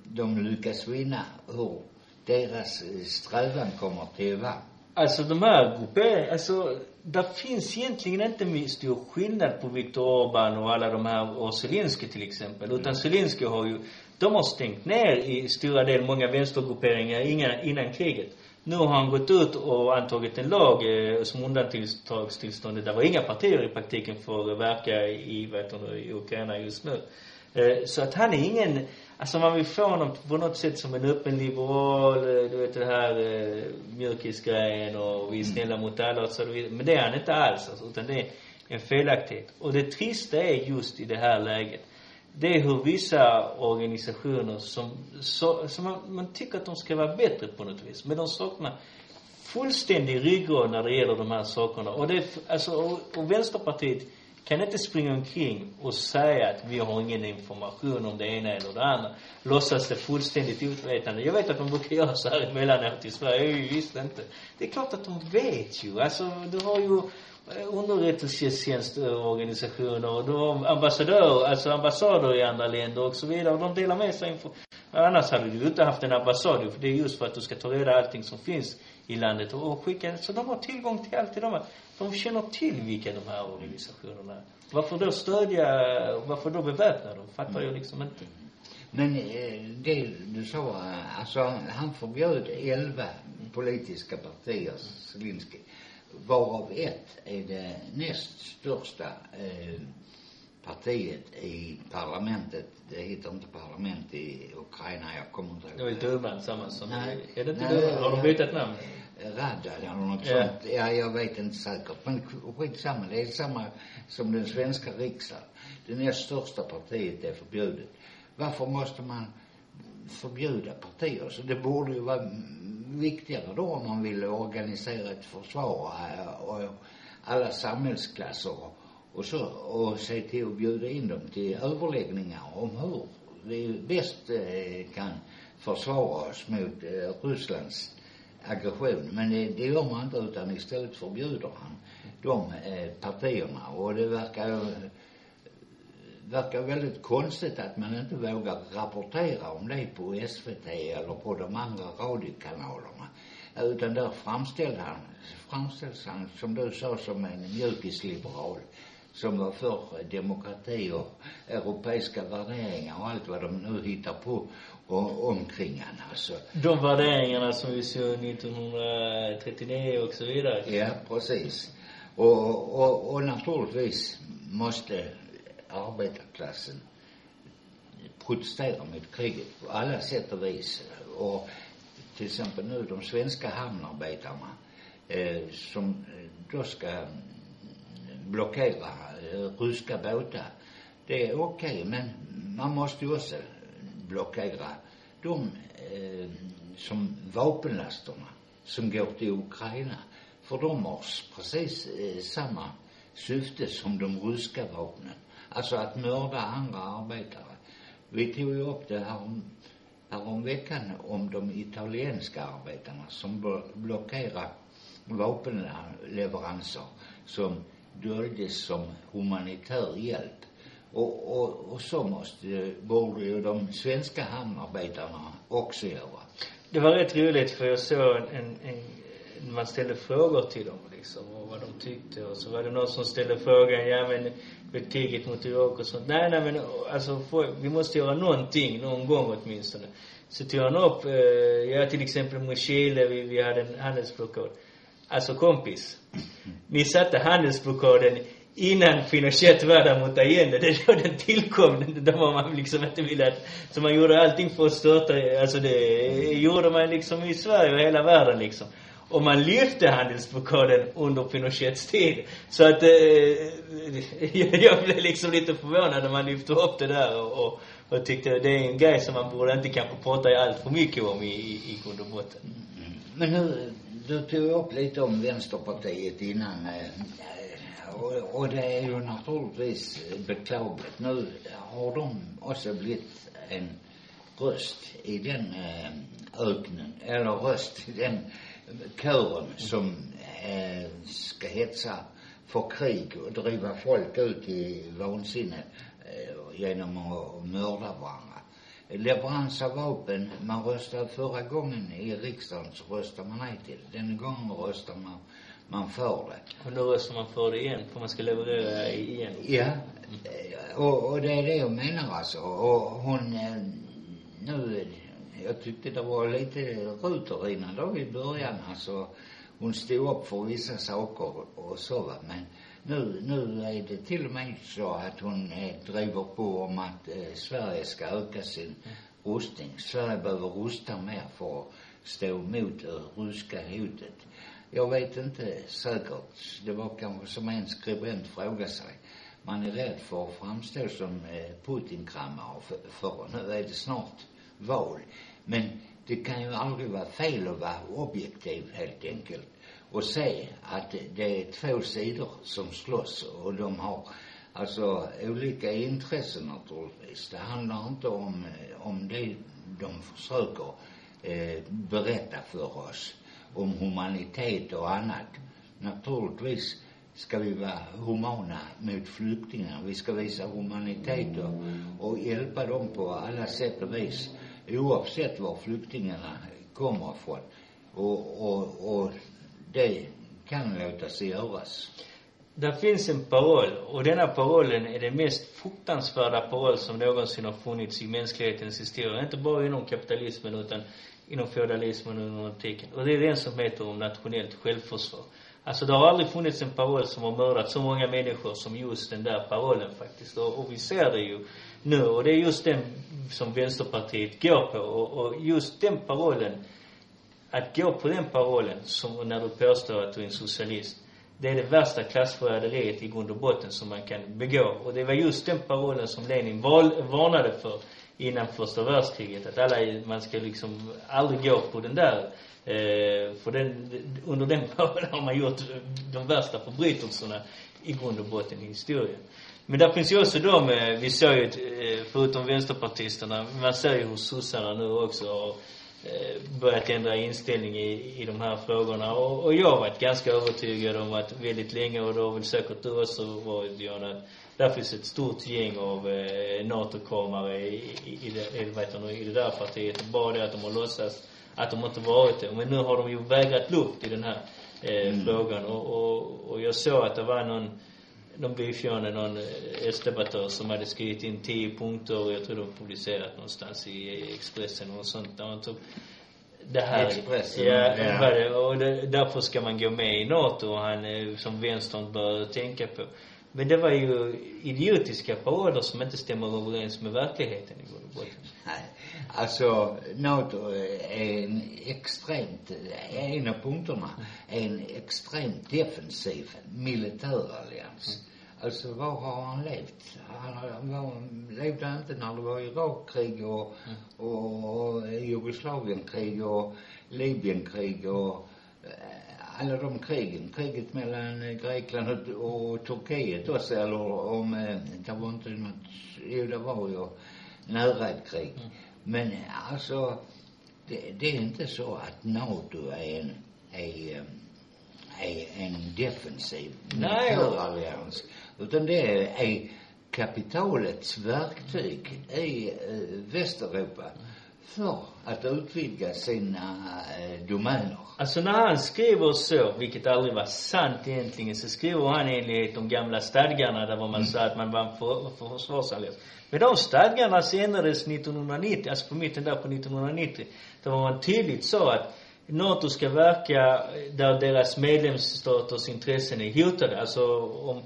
de lyckas vinna, hur deras eh, strävan kommer att vara. Alltså de här grupperna, alltså där finns egentligen inte stor skillnad på Viktor Orbán och alla de här, och Zelensky till exempel. Mm. Utan Zelensky har ju, de har stängt ner i stora del många vänstergrupperingar innan, innan kriget. Nu har han gått ut och antagit en lag eh, som undantagstillståndet. Det var inga partier i praktiken får verka i, vet du, i Ukraina just nu. Eh, så att han är ingen, alltså man vill få honom på något sätt som en öppen liberal, eh, du vet det här eh, mjukisgrejen och vi är snälla mot alla och så vidare. Men det är han inte alls alltså, utan det är en felaktighet. Och det trista är just i det här läget det är hur vissa organisationer som, så, som man, man tycker att de ska vara bättre på något vis, men de saknar fullständig ryggrad när det gäller de här sakerna. Och det, alltså, och, och Vänsterpartiet kan inte springa omkring och säga att vi har ingen information om det ena eller det andra. Låtsas det fullständigt utvetande. Jag vet att de brukar göra så här emellanåt i Sverige. Jag visste inte. Det är klart att de vet ju. Alltså, du har ju eh, underrättelsetjänstorganisationer och de ambassadörer, alltså ambassader i andra länder och så vidare. Och de delar med sig info. Annars hade du inte haft en ambassad för det är just för att du ska ta reda allting som finns i landet och, skicka. Så de har tillgång till allt det de de känner till vilka de här organisationerna är. Varför då stödja, varför då beväpna dem? Fattar jag liksom inte. Men eh, det du sa, alltså han förbjöd elva politiska partier, Zelenskyj varav ett är det näst största eh, partiet i parlamentet. Det heter inte parlament i Ukraina, jag kommer inte ihåg. Det var Duman, samma som, nej, är det inte nej, Duman? Har de bytt ett namn? Rada eller något ja. sånt. Ja, jag vet inte säkert. Men skitsamma, det är samma som den svenska riksdagen. Det näst största partiet är förbjudet. Varför måste man förbjuda partier? Så det borde ju vara viktigare då om man vill organisera ett försvar och alla samhällsklasser och så och se till att bjuda in dem till överläggningar om hur vi bäst eh, kan försvara oss mot eh, Rysslands aggression. Men det, det gör man inte utan istället förbjuder han de eh, partierna och det verkar verkar väldigt konstigt att man inte vågar rapportera om det på SVT eller på de andra radiokanalerna. Utan där framställs han, framställs han, som du sa, som en mjukisliberal som var för demokrati och europeiska värderingar och allt vad de nu hittar på och, omkring han alltså. De värderingarna som vi såg 1939 och så vidare. Ja, precis. Och, och, och naturligtvis måste arbetarklassen protesterar mot kriget på alla sätt och vis. Och till exempel nu de svenska hamnarbetarna eh, som då ska blockera eh, ryska båtar. Det är okej, okay, men man måste ju också blockera de eh, som vapenlasterna som går till Ukraina. För de har precis eh, samma syfte som de ryska vapnen. Alltså att mörda andra arbetare. Vi tog ju upp det här om, här om veckan om de italienska arbetarna som blockerar vapenleveranser som döljdes som humanitär hjälp. Och, och, och så måste, borde ju de svenska hamnarbetarna också göra. Det var rätt roligt för jag såg en, en man ställde frågor till dem liksom och vad de tyckte och så var det någon som ställde frågan, ja men betyget mot Irak och sånt. Nej, nej men alltså för, vi måste göra någonting någon gång åtminstone. Så tog han upp, eh, ja till exempel med Chile, vi, vi hade en handelsblockad. Alltså kompis, ni satte handelsblockaden innan Pinochet var där mot Allende. Det är då den tillkom. Då var man liksom inte ville att, så man gjorde allting för att störta, alltså det gjorde man liksom i Sverige och hela världen liksom. Och man lyfte handelsblockaden under Pinochets tid. Så att, eh, [LAUGHS] jag blev liksom lite förvånad när man lyfte upp det där och, och, och tyckte det är en grej som man borde inte kanske prata allt för mycket om i, i, i grund och botten. Men hur, du tog upp lite om Vänsterpartiet innan. Eh, och, och det är ju naturligtvis beklagligt. Nu har de också blivit en röst i den eh, öknen, eller röst i den kören som eh, ska hetsa för krig och driva folk ut i vansinne genom att mörda varandra. Leverans av vapen, man röstade förra gången i riksdagen så röstade man nej till. Den gången röstar man man får det. Och då röstar man för det igen, för man ska leverera igen? Ja. Och, och det är det jag menar alltså. Och hon, eh, nu, jag tyckte det var lite ruterina då i början alltså. Hon stod upp för vissa saker och så va. Men nu, nu är det till och med så att hon eh, driver på om att eh, Sverige ska öka sin rustning. Sverige behöver rusta mer för att stå emot det eh, ryska hotet. Jag vet inte säkert. Det var kanske som en skribent frågade sig. Man är rädd för att framstå som eh, Putin-kramare för, för nu är det snart val. Men det kan ju aldrig vara fel att vara objektiv helt enkelt och se att det är två sidor som slåss och de har alltså olika intressen naturligtvis. Det handlar inte om, eh, om det de försöker eh, berätta för oss om humanitet och annat. Naturligtvis ska vi vara humana mot flyktingar. Vi ska visa humanitet och, och hjälpa dem på alla sätt och vis oavsett var flyktingarna kommer ifrån. Och, och, och det kan låta sig göras. Det finns en paroll och denna parollen är den mest fruktansvärda paroll som någonsin har funnits i mänsklighetens historia. Inte bara inom kapitalismen utan inom feodalismen och inom antiken. Och det är den som heter om nationellt självförsvar. Alltså det har aldrig funnits en paroll som har mördat så många människor som just den där parollen faktiskt. Och, och vi ser det ju nu. Och det är just den som Vänsterpartiet går på. Och, och just den parollen, att gå på den parollen, som när du påstår att du är en socialist, det är det värsta klassförräderiet i grund och botten som man kan begå. Och det var just den parollen som Lenin val, varnade för innan första världskriget. Att alla, man ska liksom aldrig gå på den där. Eh, för den, under den [LAUGHS] parollen har man gjort de värsta förbrytelserna i grund och botten i historien. Men där finns ju också de, vi ser ju, eh, förutom vänsterpartisterna, man ser ju hur sossarna nu också har börjat ändra inställning i, i de här frågorna. Och, och jag har varit ganska övertygad om att väldigt länge, och det har väl säkert du också varit, Björn, att där finns ett stort gäng av eh, NATO-kramare i, i, i, det, vet du, i det där partiet. Bara det att de har låtsats att de inte varit det. Men nu har de ju vägrat luft i den här eh, mm. frågan. Och, och, och jag såg att det var någon de någon eh, S-debattör som hade skrivit in tio punkter och jag tror de publicerat någonstans i Expressen och sånt där man tog det här. Expressen? Ja, ja. och det, därför ska man gå med i NATO och han, eh, som vänstern bör tänka på. Men det var ju idiotiska paroller som inte stämmer överens med verkligheten i grund och botten. Nej, alltså NATO är en extremt, en av punkterna, en extremt defensiv militärallians. Mm. Alltså var har han levt? Han var, levde inte när det var Irakkrig och, mm. och, och Jugoslavienkrig och Libyenkrig och alla de krigen, kriget mellan eh, Grekland och, och Turkiet också, eller om, eh, det var inte något, jo det var ju nära ett krig. Mm. Men eh, alltså, det, det är inte så att NATO är en, är, är en defensiv militärallians. Utan det är, är kapitalets verktyg i äh, Västeuropa för att utvidga sina eh, domäner. Alltså när han skriver så, vilket aldrig var sant egentligen, så skriver han enligt de gamla stadgarna där var man sa att man var för, för försvarsallians. Men de stadgarna ändrades 1990, alltså på mitten där på 1990. Där var man tydligt så att NATO ska verka där deras medlemsstaters intressen är hotade. Alltså om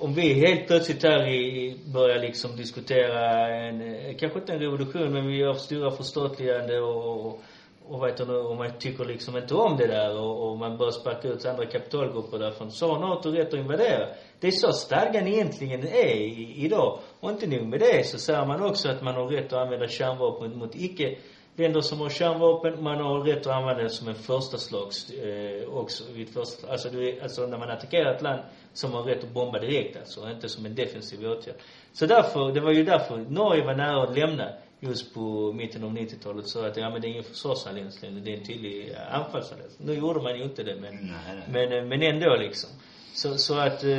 om vi helt plötsligt här i, börjar liksom diskutera en, eh, kanske inte en revolution, men vi gör stora förstatligande och, och, vet vad heter det, och man tycker liksom inte om det där och, och man börjar sparka ut andra kapitalgrupper därifrån. Så har NATO rätt att invadera. Det är så stadgan egentligen är i, idag. Och inte nog med det så säger man också att man har rätt att använda kärnvapen mot icke länder som har kärnvapen, man har rätt att använda det som en första slags, eh, också vid första, alltså, du, alltså när man attackerar ett land som har rätt att bomba direkt alltså, inte som en defensiv åtgärd. Så därför, det var ju därför Norge var nära att lämna just på mitten av 90-talet så att, ja men det är ingen försvarsallians längre, det är en tydlig anfallsallians. Nu gjorde man ju inte det men, Nej, nej. men, eh, men ändå liksom. Så, så att, eh,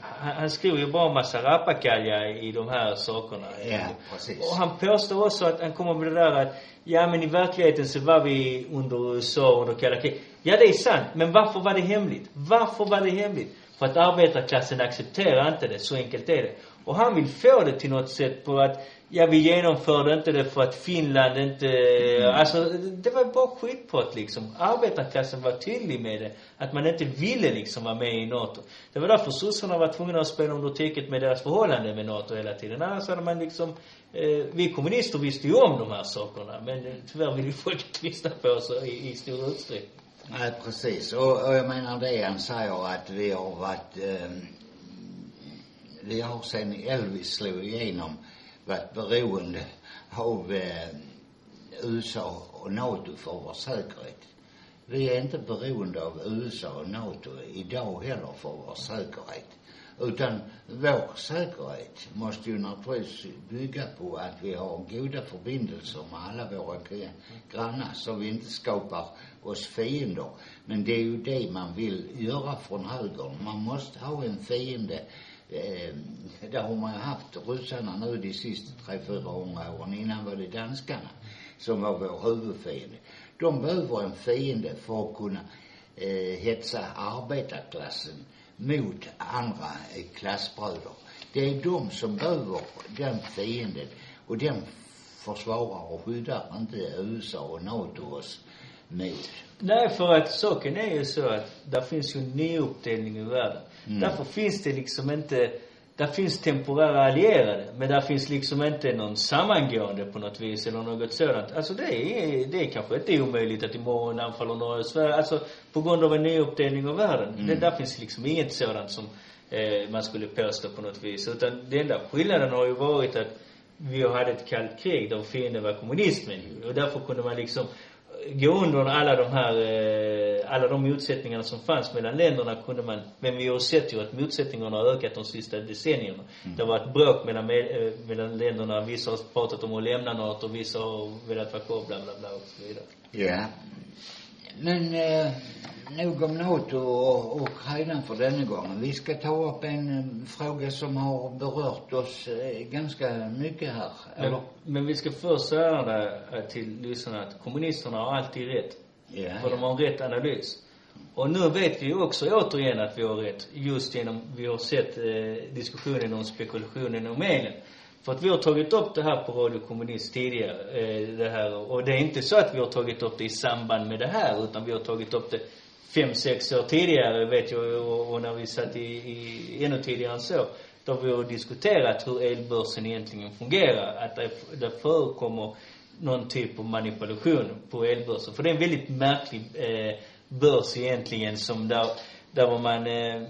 han, han skriver ju bara massa rappakalja i de här sakerna. Ja, precis. Och han påstår också att han kommer med det där att, ja men i verkligheten så var vi under USA under kalla kriget. Ja det är sant, men varför var det hemligt? Varför var det hemligt? För att arbetarklassen accepterar inte det, så enkelt är det. Och han vill få det till något sätt på att, ja vi genomförde inte det för att Finland inte, Mm. alltså det var bara skitpott liksom. Arbetarklassen var tydlig med det. Att man inte ville liksom vara med i NATO. Det var därför sossarna var tvungna att spela under täcket med deras förhållande med NATO hela tiden. Annars hade man liksom, eh, vi kommunister visste ju om de här sakerna. Men eh, tyvärr ville ju folk inte lyssna på oss i, i stor utsträckning. Nej, precis. Och, och jag menar det han säger att vi har varit, eh, vi har sen Elvis slog igenom varit beroende av eh, USA och NATO för vår säkerhet. Vi är inte beroende av USA och NATO idag heller för vår säkerhet. Utan vår säkerhet måste ju naturligtvis bygga på att vi har goda förbindelser med alla våra grannar så vi inte skapar oss fiender. Men det är ju det man vill göra från högern. Man måste ha en fiende eh, det har man ju haft ryssarna nu de sista tre, fyra hundra åren. Innan var det danskarna som var vår huvudfiende. De behöver en fiende för att kunna eh, hetsa arbetarklassen mot andra eh, klassbröder. Det är de som behöver den fienden och den försvarar och skyddar inte USA och NATO oss mot. Nej, för att saken är ju så att där finns ju en ny uppdelning i världen. Mm. Därför finns det liksom inte, där finns temporära allierade, men där finns liksom inte någon sammangående på något vis eller något sådant. Alltså det är, det är kanske inte omöjligt att imorgon anfaller Norge Sverige, alltså på grund av en ny uppdelning av världen. Mm. Det, där finns liksom inget sådant som eh, man skulle påstå på något vis. Utan den enda skillnaden har ju varit att vi hade ett kallt krig där fienden var kommunismen. Och därför kunde man liksom gå under alla de här, eh, alla de motsättningarna som fanns mellan länderna kunde man, men vi har sett ju att motsättningarna har ökat de sista decennierna. Det har varit bråk mellan, eh, mellan länderna. Vissa har pratat om att lämna NATO, vissa har velat vara kvar, bla bla bla och så vidare. Ja. Men eh, nog om NATO och Ukraina för denna gången. Vi ska ta upp en fråga som har berört oss eh, ganska mycket här. Men, Eller? men vi ska först säga det eh, till lyssnarna att kommunisterna har alltid rätt. Ja, För de ja. har rätt analys. Och nu vet vi också återigen att vi har rätt. Just genom, vi har sett eh, diskussionen om spekulationen om elen. För att vi har tagit upp det här på Radio Kommunist tidigare, eh, det här. Och det är inte så att vi har tagit upp det i samband med det här, utan vi har tagit upp det fem, sex år tidigare, vet jag, och, och när vi satt i, i, ännu tidigare än så. Då vi har diskuterat hur elbörsen egentligen fungerar. Att det, det förekommer någon typ av manipulation på elbörsen. För det är en väldigt märklig eh, börs egentligen som där, där var man, eh,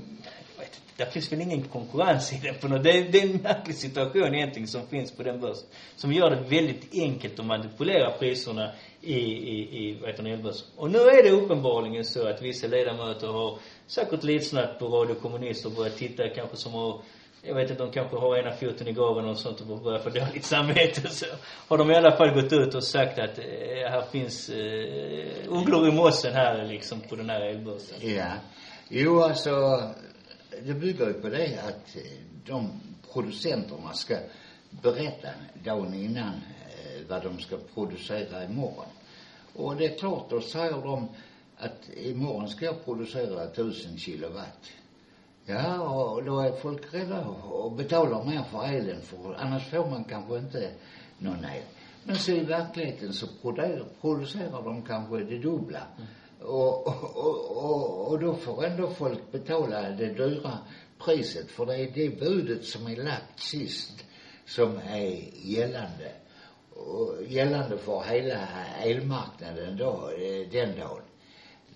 där finns väl ingen konkurrens i den på något. Det, är- det är en märklig situation egentligen som finns på den börsen. Som gör det väldigt enkelt att manipulera priserna i, i, i vad heter det, elbörsen. Och nu är det uppenbarligen så att vissa ledamöter har säkert lyssnat på Radio Kommunist och börjat titta kanske som har jag vet inte, de kanske har ena foten i graven och sånt och börjar få dåligt samvete så har de i alla fall gått ut och sagt att eh, här finns eh, ugglor i mossen här liksom på den här elbörsen. Ja. Jo, alltså, det bygger ju på det att eh, de producenterna ska berätta dagen innan eh, vad de ska producera imorgon. Och det är klart, då säger de att imorgon ska jag producera tusen kilowatt. Ja, och då är folk rädda och betalar mer för elen för annars får man kanske inte någon el. Men så i verkligheten så producerar de kanske det dubbla. Mm. Och, och, och, och då får ändå folk betala det dyra priset för det är det budet som är lagt sist som är gällande. Och gällande för hela elmarknaden då, eh, den dagen.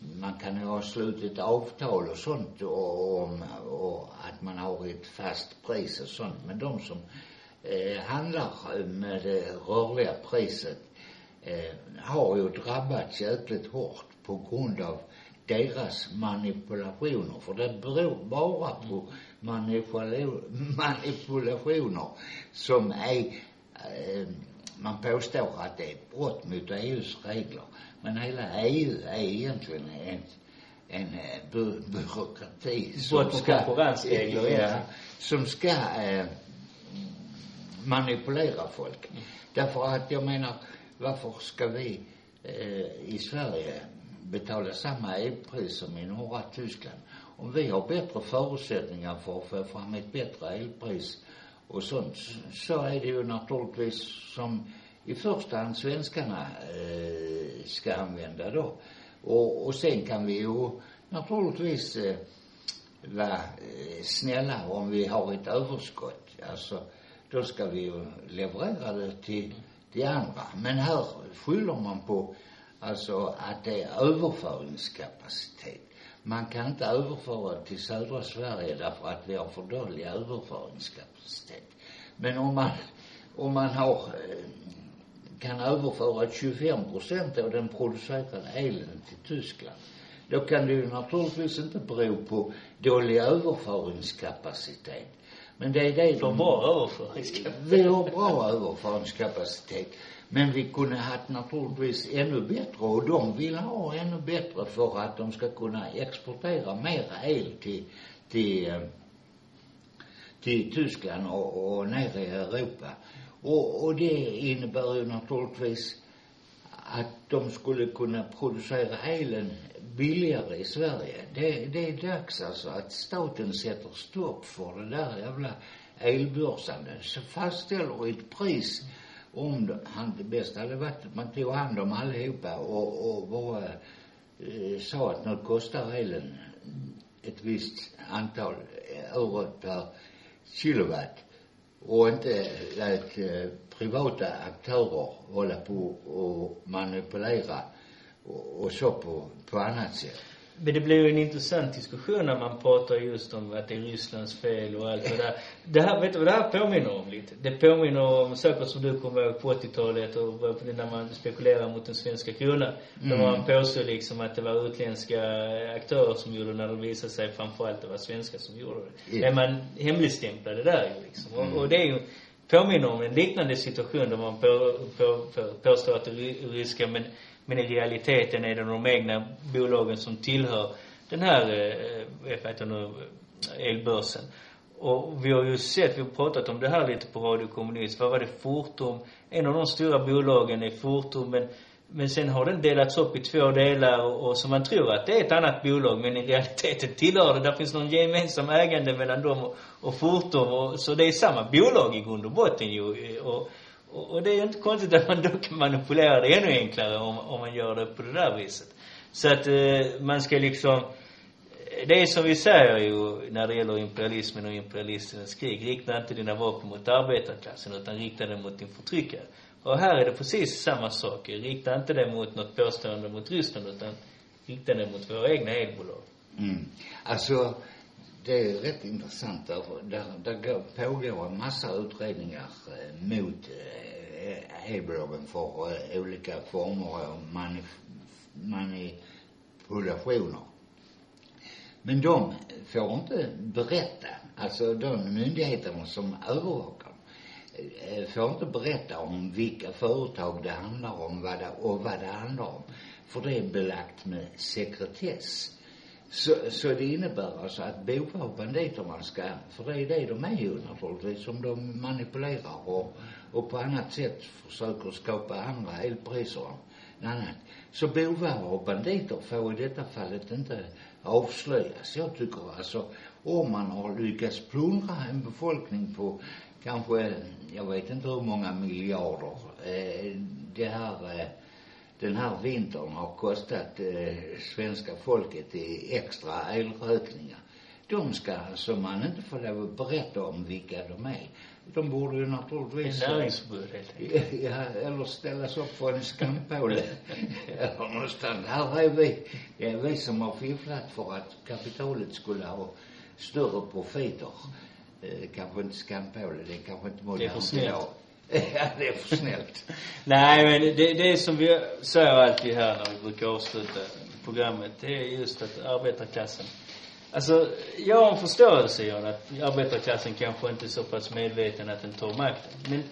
Man kan ju ha slutit avtal och sånt och, och, och att man har ett fast pris och sånt. Men de som eh, handlar med det rörliga priset eh, har ju drabbats jäkligt hårt på grund av deras manipulationer. För det beror bara på manipulationer som är, eh, man påstår att det är brott mot EUs regler. Men hela EU är egentligen en, en eh, by byråkrati som konkurrensregler, ja. Som ska eh, manipulera folk. Därför att jag menar, varför ska vi eh, i Sverige betala samma elpris som i norra Tyskland? Om vi har bättre förutsättningar för att få fram ett bättre elpris och sånt, så är det ju naturligtvis som i första hand svenskarna eh, ska använda då. Och, och sen kan vi ju naturligtvis eh, vara eh, snälla om vi har ett överskott. Alltså, då ska vi ju leverera det till de andra. Men här skyller man på alltså att det är överföringskapacitet. Man kan inte överföra till södra Sverige därför att vi har för dålig överföringskapacitet. Men om man, om man har, eh, kan överföra 25 procent av den producerade elen till Tyskland, då kan det ju naturligtvis inte bero på dålig överföringskapacitet. Men det är det För bra överföringskapacitet. Vi har bra överföringskapacitet. Men vi kunde haft naturligtvis ännu bättre och de vill ha ännu bättre för att de ska kunna exportera mera el till, till, eh, till Tyskland och, och ner i Europa. Och, och det innebär ju naturligtvis att de skulle kunna producera elen billigare i Sverige. Det, det är dags alltså att staten sätter stopp för det där jävla elbörsandet. Så fastställer ett pris om han, det bästa hade varit att man tog hand om allihopa och, och bara eh, sa att nu kostar elen ett visst antal eh, euro per kilowatt och inte lät eh, privata aktörer hålla på och manipulera och, och så på, på annat sätt. Men det blir ju en intressant diskussion när man pratar just om att det är Rysslands fel och allt det där. Det här, vet du vad det här påminner om lite? Det påminner om saker som du kommer ihåg på 80-talet och när man spekulerar mot den svenska kronan. Mm. Då man påstod liksom att det var utländska aktörer som gjorde det när det visade sig framförallt det var svenskar som gjorde det. Yeah. Men man hemligstämplade där ju liksom. Mm. Och, och det är ju påminner om en liknande situation där man på, på, på, påstår att det är ryska men men i realiteten är det de egna bolagen som tillhör den här, eh, eh vad heter nu, eh, elbörsen. Och vi har ju sett, vi har pratat om det här lite på Radio Kommunist. Vad var det? Fortum. En av de stora bolagen är Fortum, men, men sen har den delats upp i två delar och, och så man tror att det är ett annat bolag, men i realiteten tillhör det, där finns någon gemensam ägande mellan dem och, och Fortum. Och, så det är samma bolag i grund och botten ju. Och, och, och det är ju inte konstigt att man då kan manipulera det ännu enklare om, om man gör det på det där viset. Så att eh, man ska liksom, det är som vi säger ju när det gäller imperialismen och imperialisternas krig. Rikta inte dina vapen mot arbetarklassen utan rikta dem mot din förtryckare. Och här är det precis samma sak. Rikta inte det mot något påstående mot Ryssland utan rikta det mot våra egna elbolag. Mm. Alltså, det är rätt intressant därför där, där pågår en massa utredningar eh, mot eh, elbolagen för eh, olika former av manif manipulationer. Men de får inte berätta, alltså de myndigheterna som övervakar dem, får inte berätta om vilka företag det handlar om vad det, och vad det handlar om. För det är belagt med sekretess. Så, så det innebär alltså att bovar och banditerna ska, för det är det de är ju naturligtvis, som de manipulerar och, och på annat sätt försöker skapa andra elpriser än annat. Så bovar och banditer får i detta fallet inte avslöjas. Jag tycker alltså, om man har lyckats plundra en befolkning på kanske, jag vet inte hur många miljarder, eh, det här eh, den här vintern har kostat eh, svenska folket i extra elräkningar. De ska alltså man inte få lov att berätta om vilka de är. De borde ju naturligtvis... En näringsförbud helt enkelt. [LAUGHS] Ja, eller ställas upp på en skampåle. [LAUGHS] eller någonstans. Här är vi, det är vi som har fifflat för att kapitalet skulle ha större profiter. Eh, kanske inte skampåle, det är kanske inte modernt för idag ja, det är för snällt. Nej, men det, det är som vi säger alltid här när vi brukar avsluta programmet, det är just att arbetarklassen Alltså, jag har en förståelse, John, att arbetarklassen kanske inte är så pass medveten att den tar makten. Men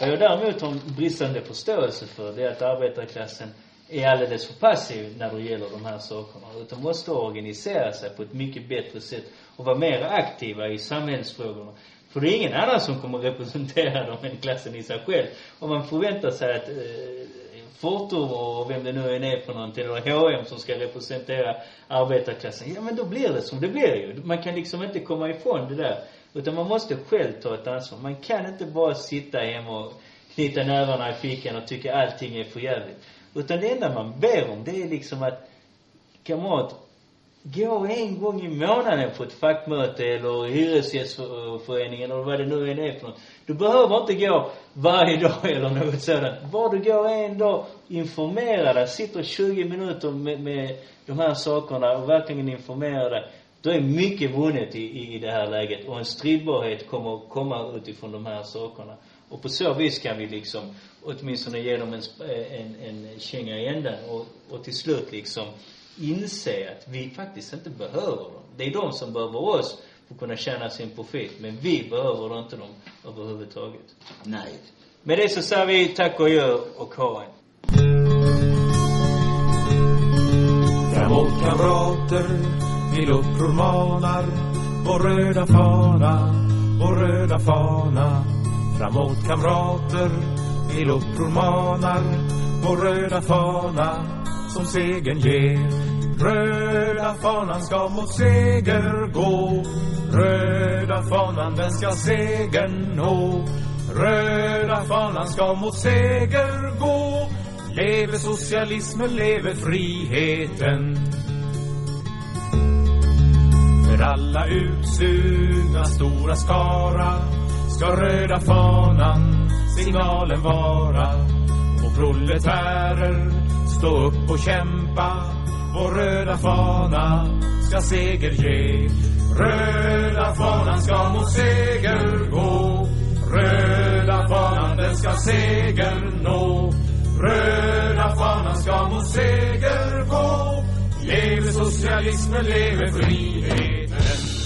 vad jag däremot har en bristande förståelse för, det är att arbetarklassen är alldeles för passiv när det gäller de här sakerna. Utan måste organisera sig på ett mycket bättre sätt och vara mer aktiva i samhällsfrågorna. För det är ingen annan som kommer representera dem än klassen i sig själv. Om man förväntar sig att eh, Fortum och vem det nu än är för någonting, eller H&M som ska representera arbetarklassen. Ja men då blir det som det blir ju. Man kan liksom inte komma ifrån det där. Utan man måste själv ta ett ansvar. Man kan inte bara sitta hemma och knyta nävarna i fickan och tycka allting är för jävligt. Utan det enda man ber om, det är liksom att kamrat, gå en gång i månaden på ett fackmöte eller hyresgästföreningen eller vad det nu än är för något. Du behöver inte gå varje dag [LAUGHS] eller något sådant. Bara du går en dag, informera dig, sitter 20 minuter med, med de här sakerna och verkligen informera dig. Då är mycket vunnet i, i, det här läget och en stridbarhet kommer komma utifrån de här sakerna. Och på så vis kan vi liksom åtminstone ge dem en, en, en känga i änden och, och till slut liksom inse att vi faktiskt inte behöver dem. Det är de som behöver oss för att kunna tjäna sin profit. Men vi behöver inte dem överhuvudtaget. Nej. Med det så säger vi tack och adjö och ha en. Framåt kamrater, vi uppror manar Vår röda fana, vår röda fana Framåt kamrater, vi uppror manar Vår röda fana som segern ger Röda fanan ska mot seger gå. Röda fanan den ska segern nå. Röda fanan ska mot seger gå. Leve socialismen, leve friheten. För alla utsugna stora skara Ska röda fanan signalen vara. Och proletärer, stå upp och kämpa vår röda fana ska seger ge. Röda fanan ska mot seger gå. Röda fanan den ska seger nå. Röda fanan ska mot seger gå. Leve socialismen, leve friheten.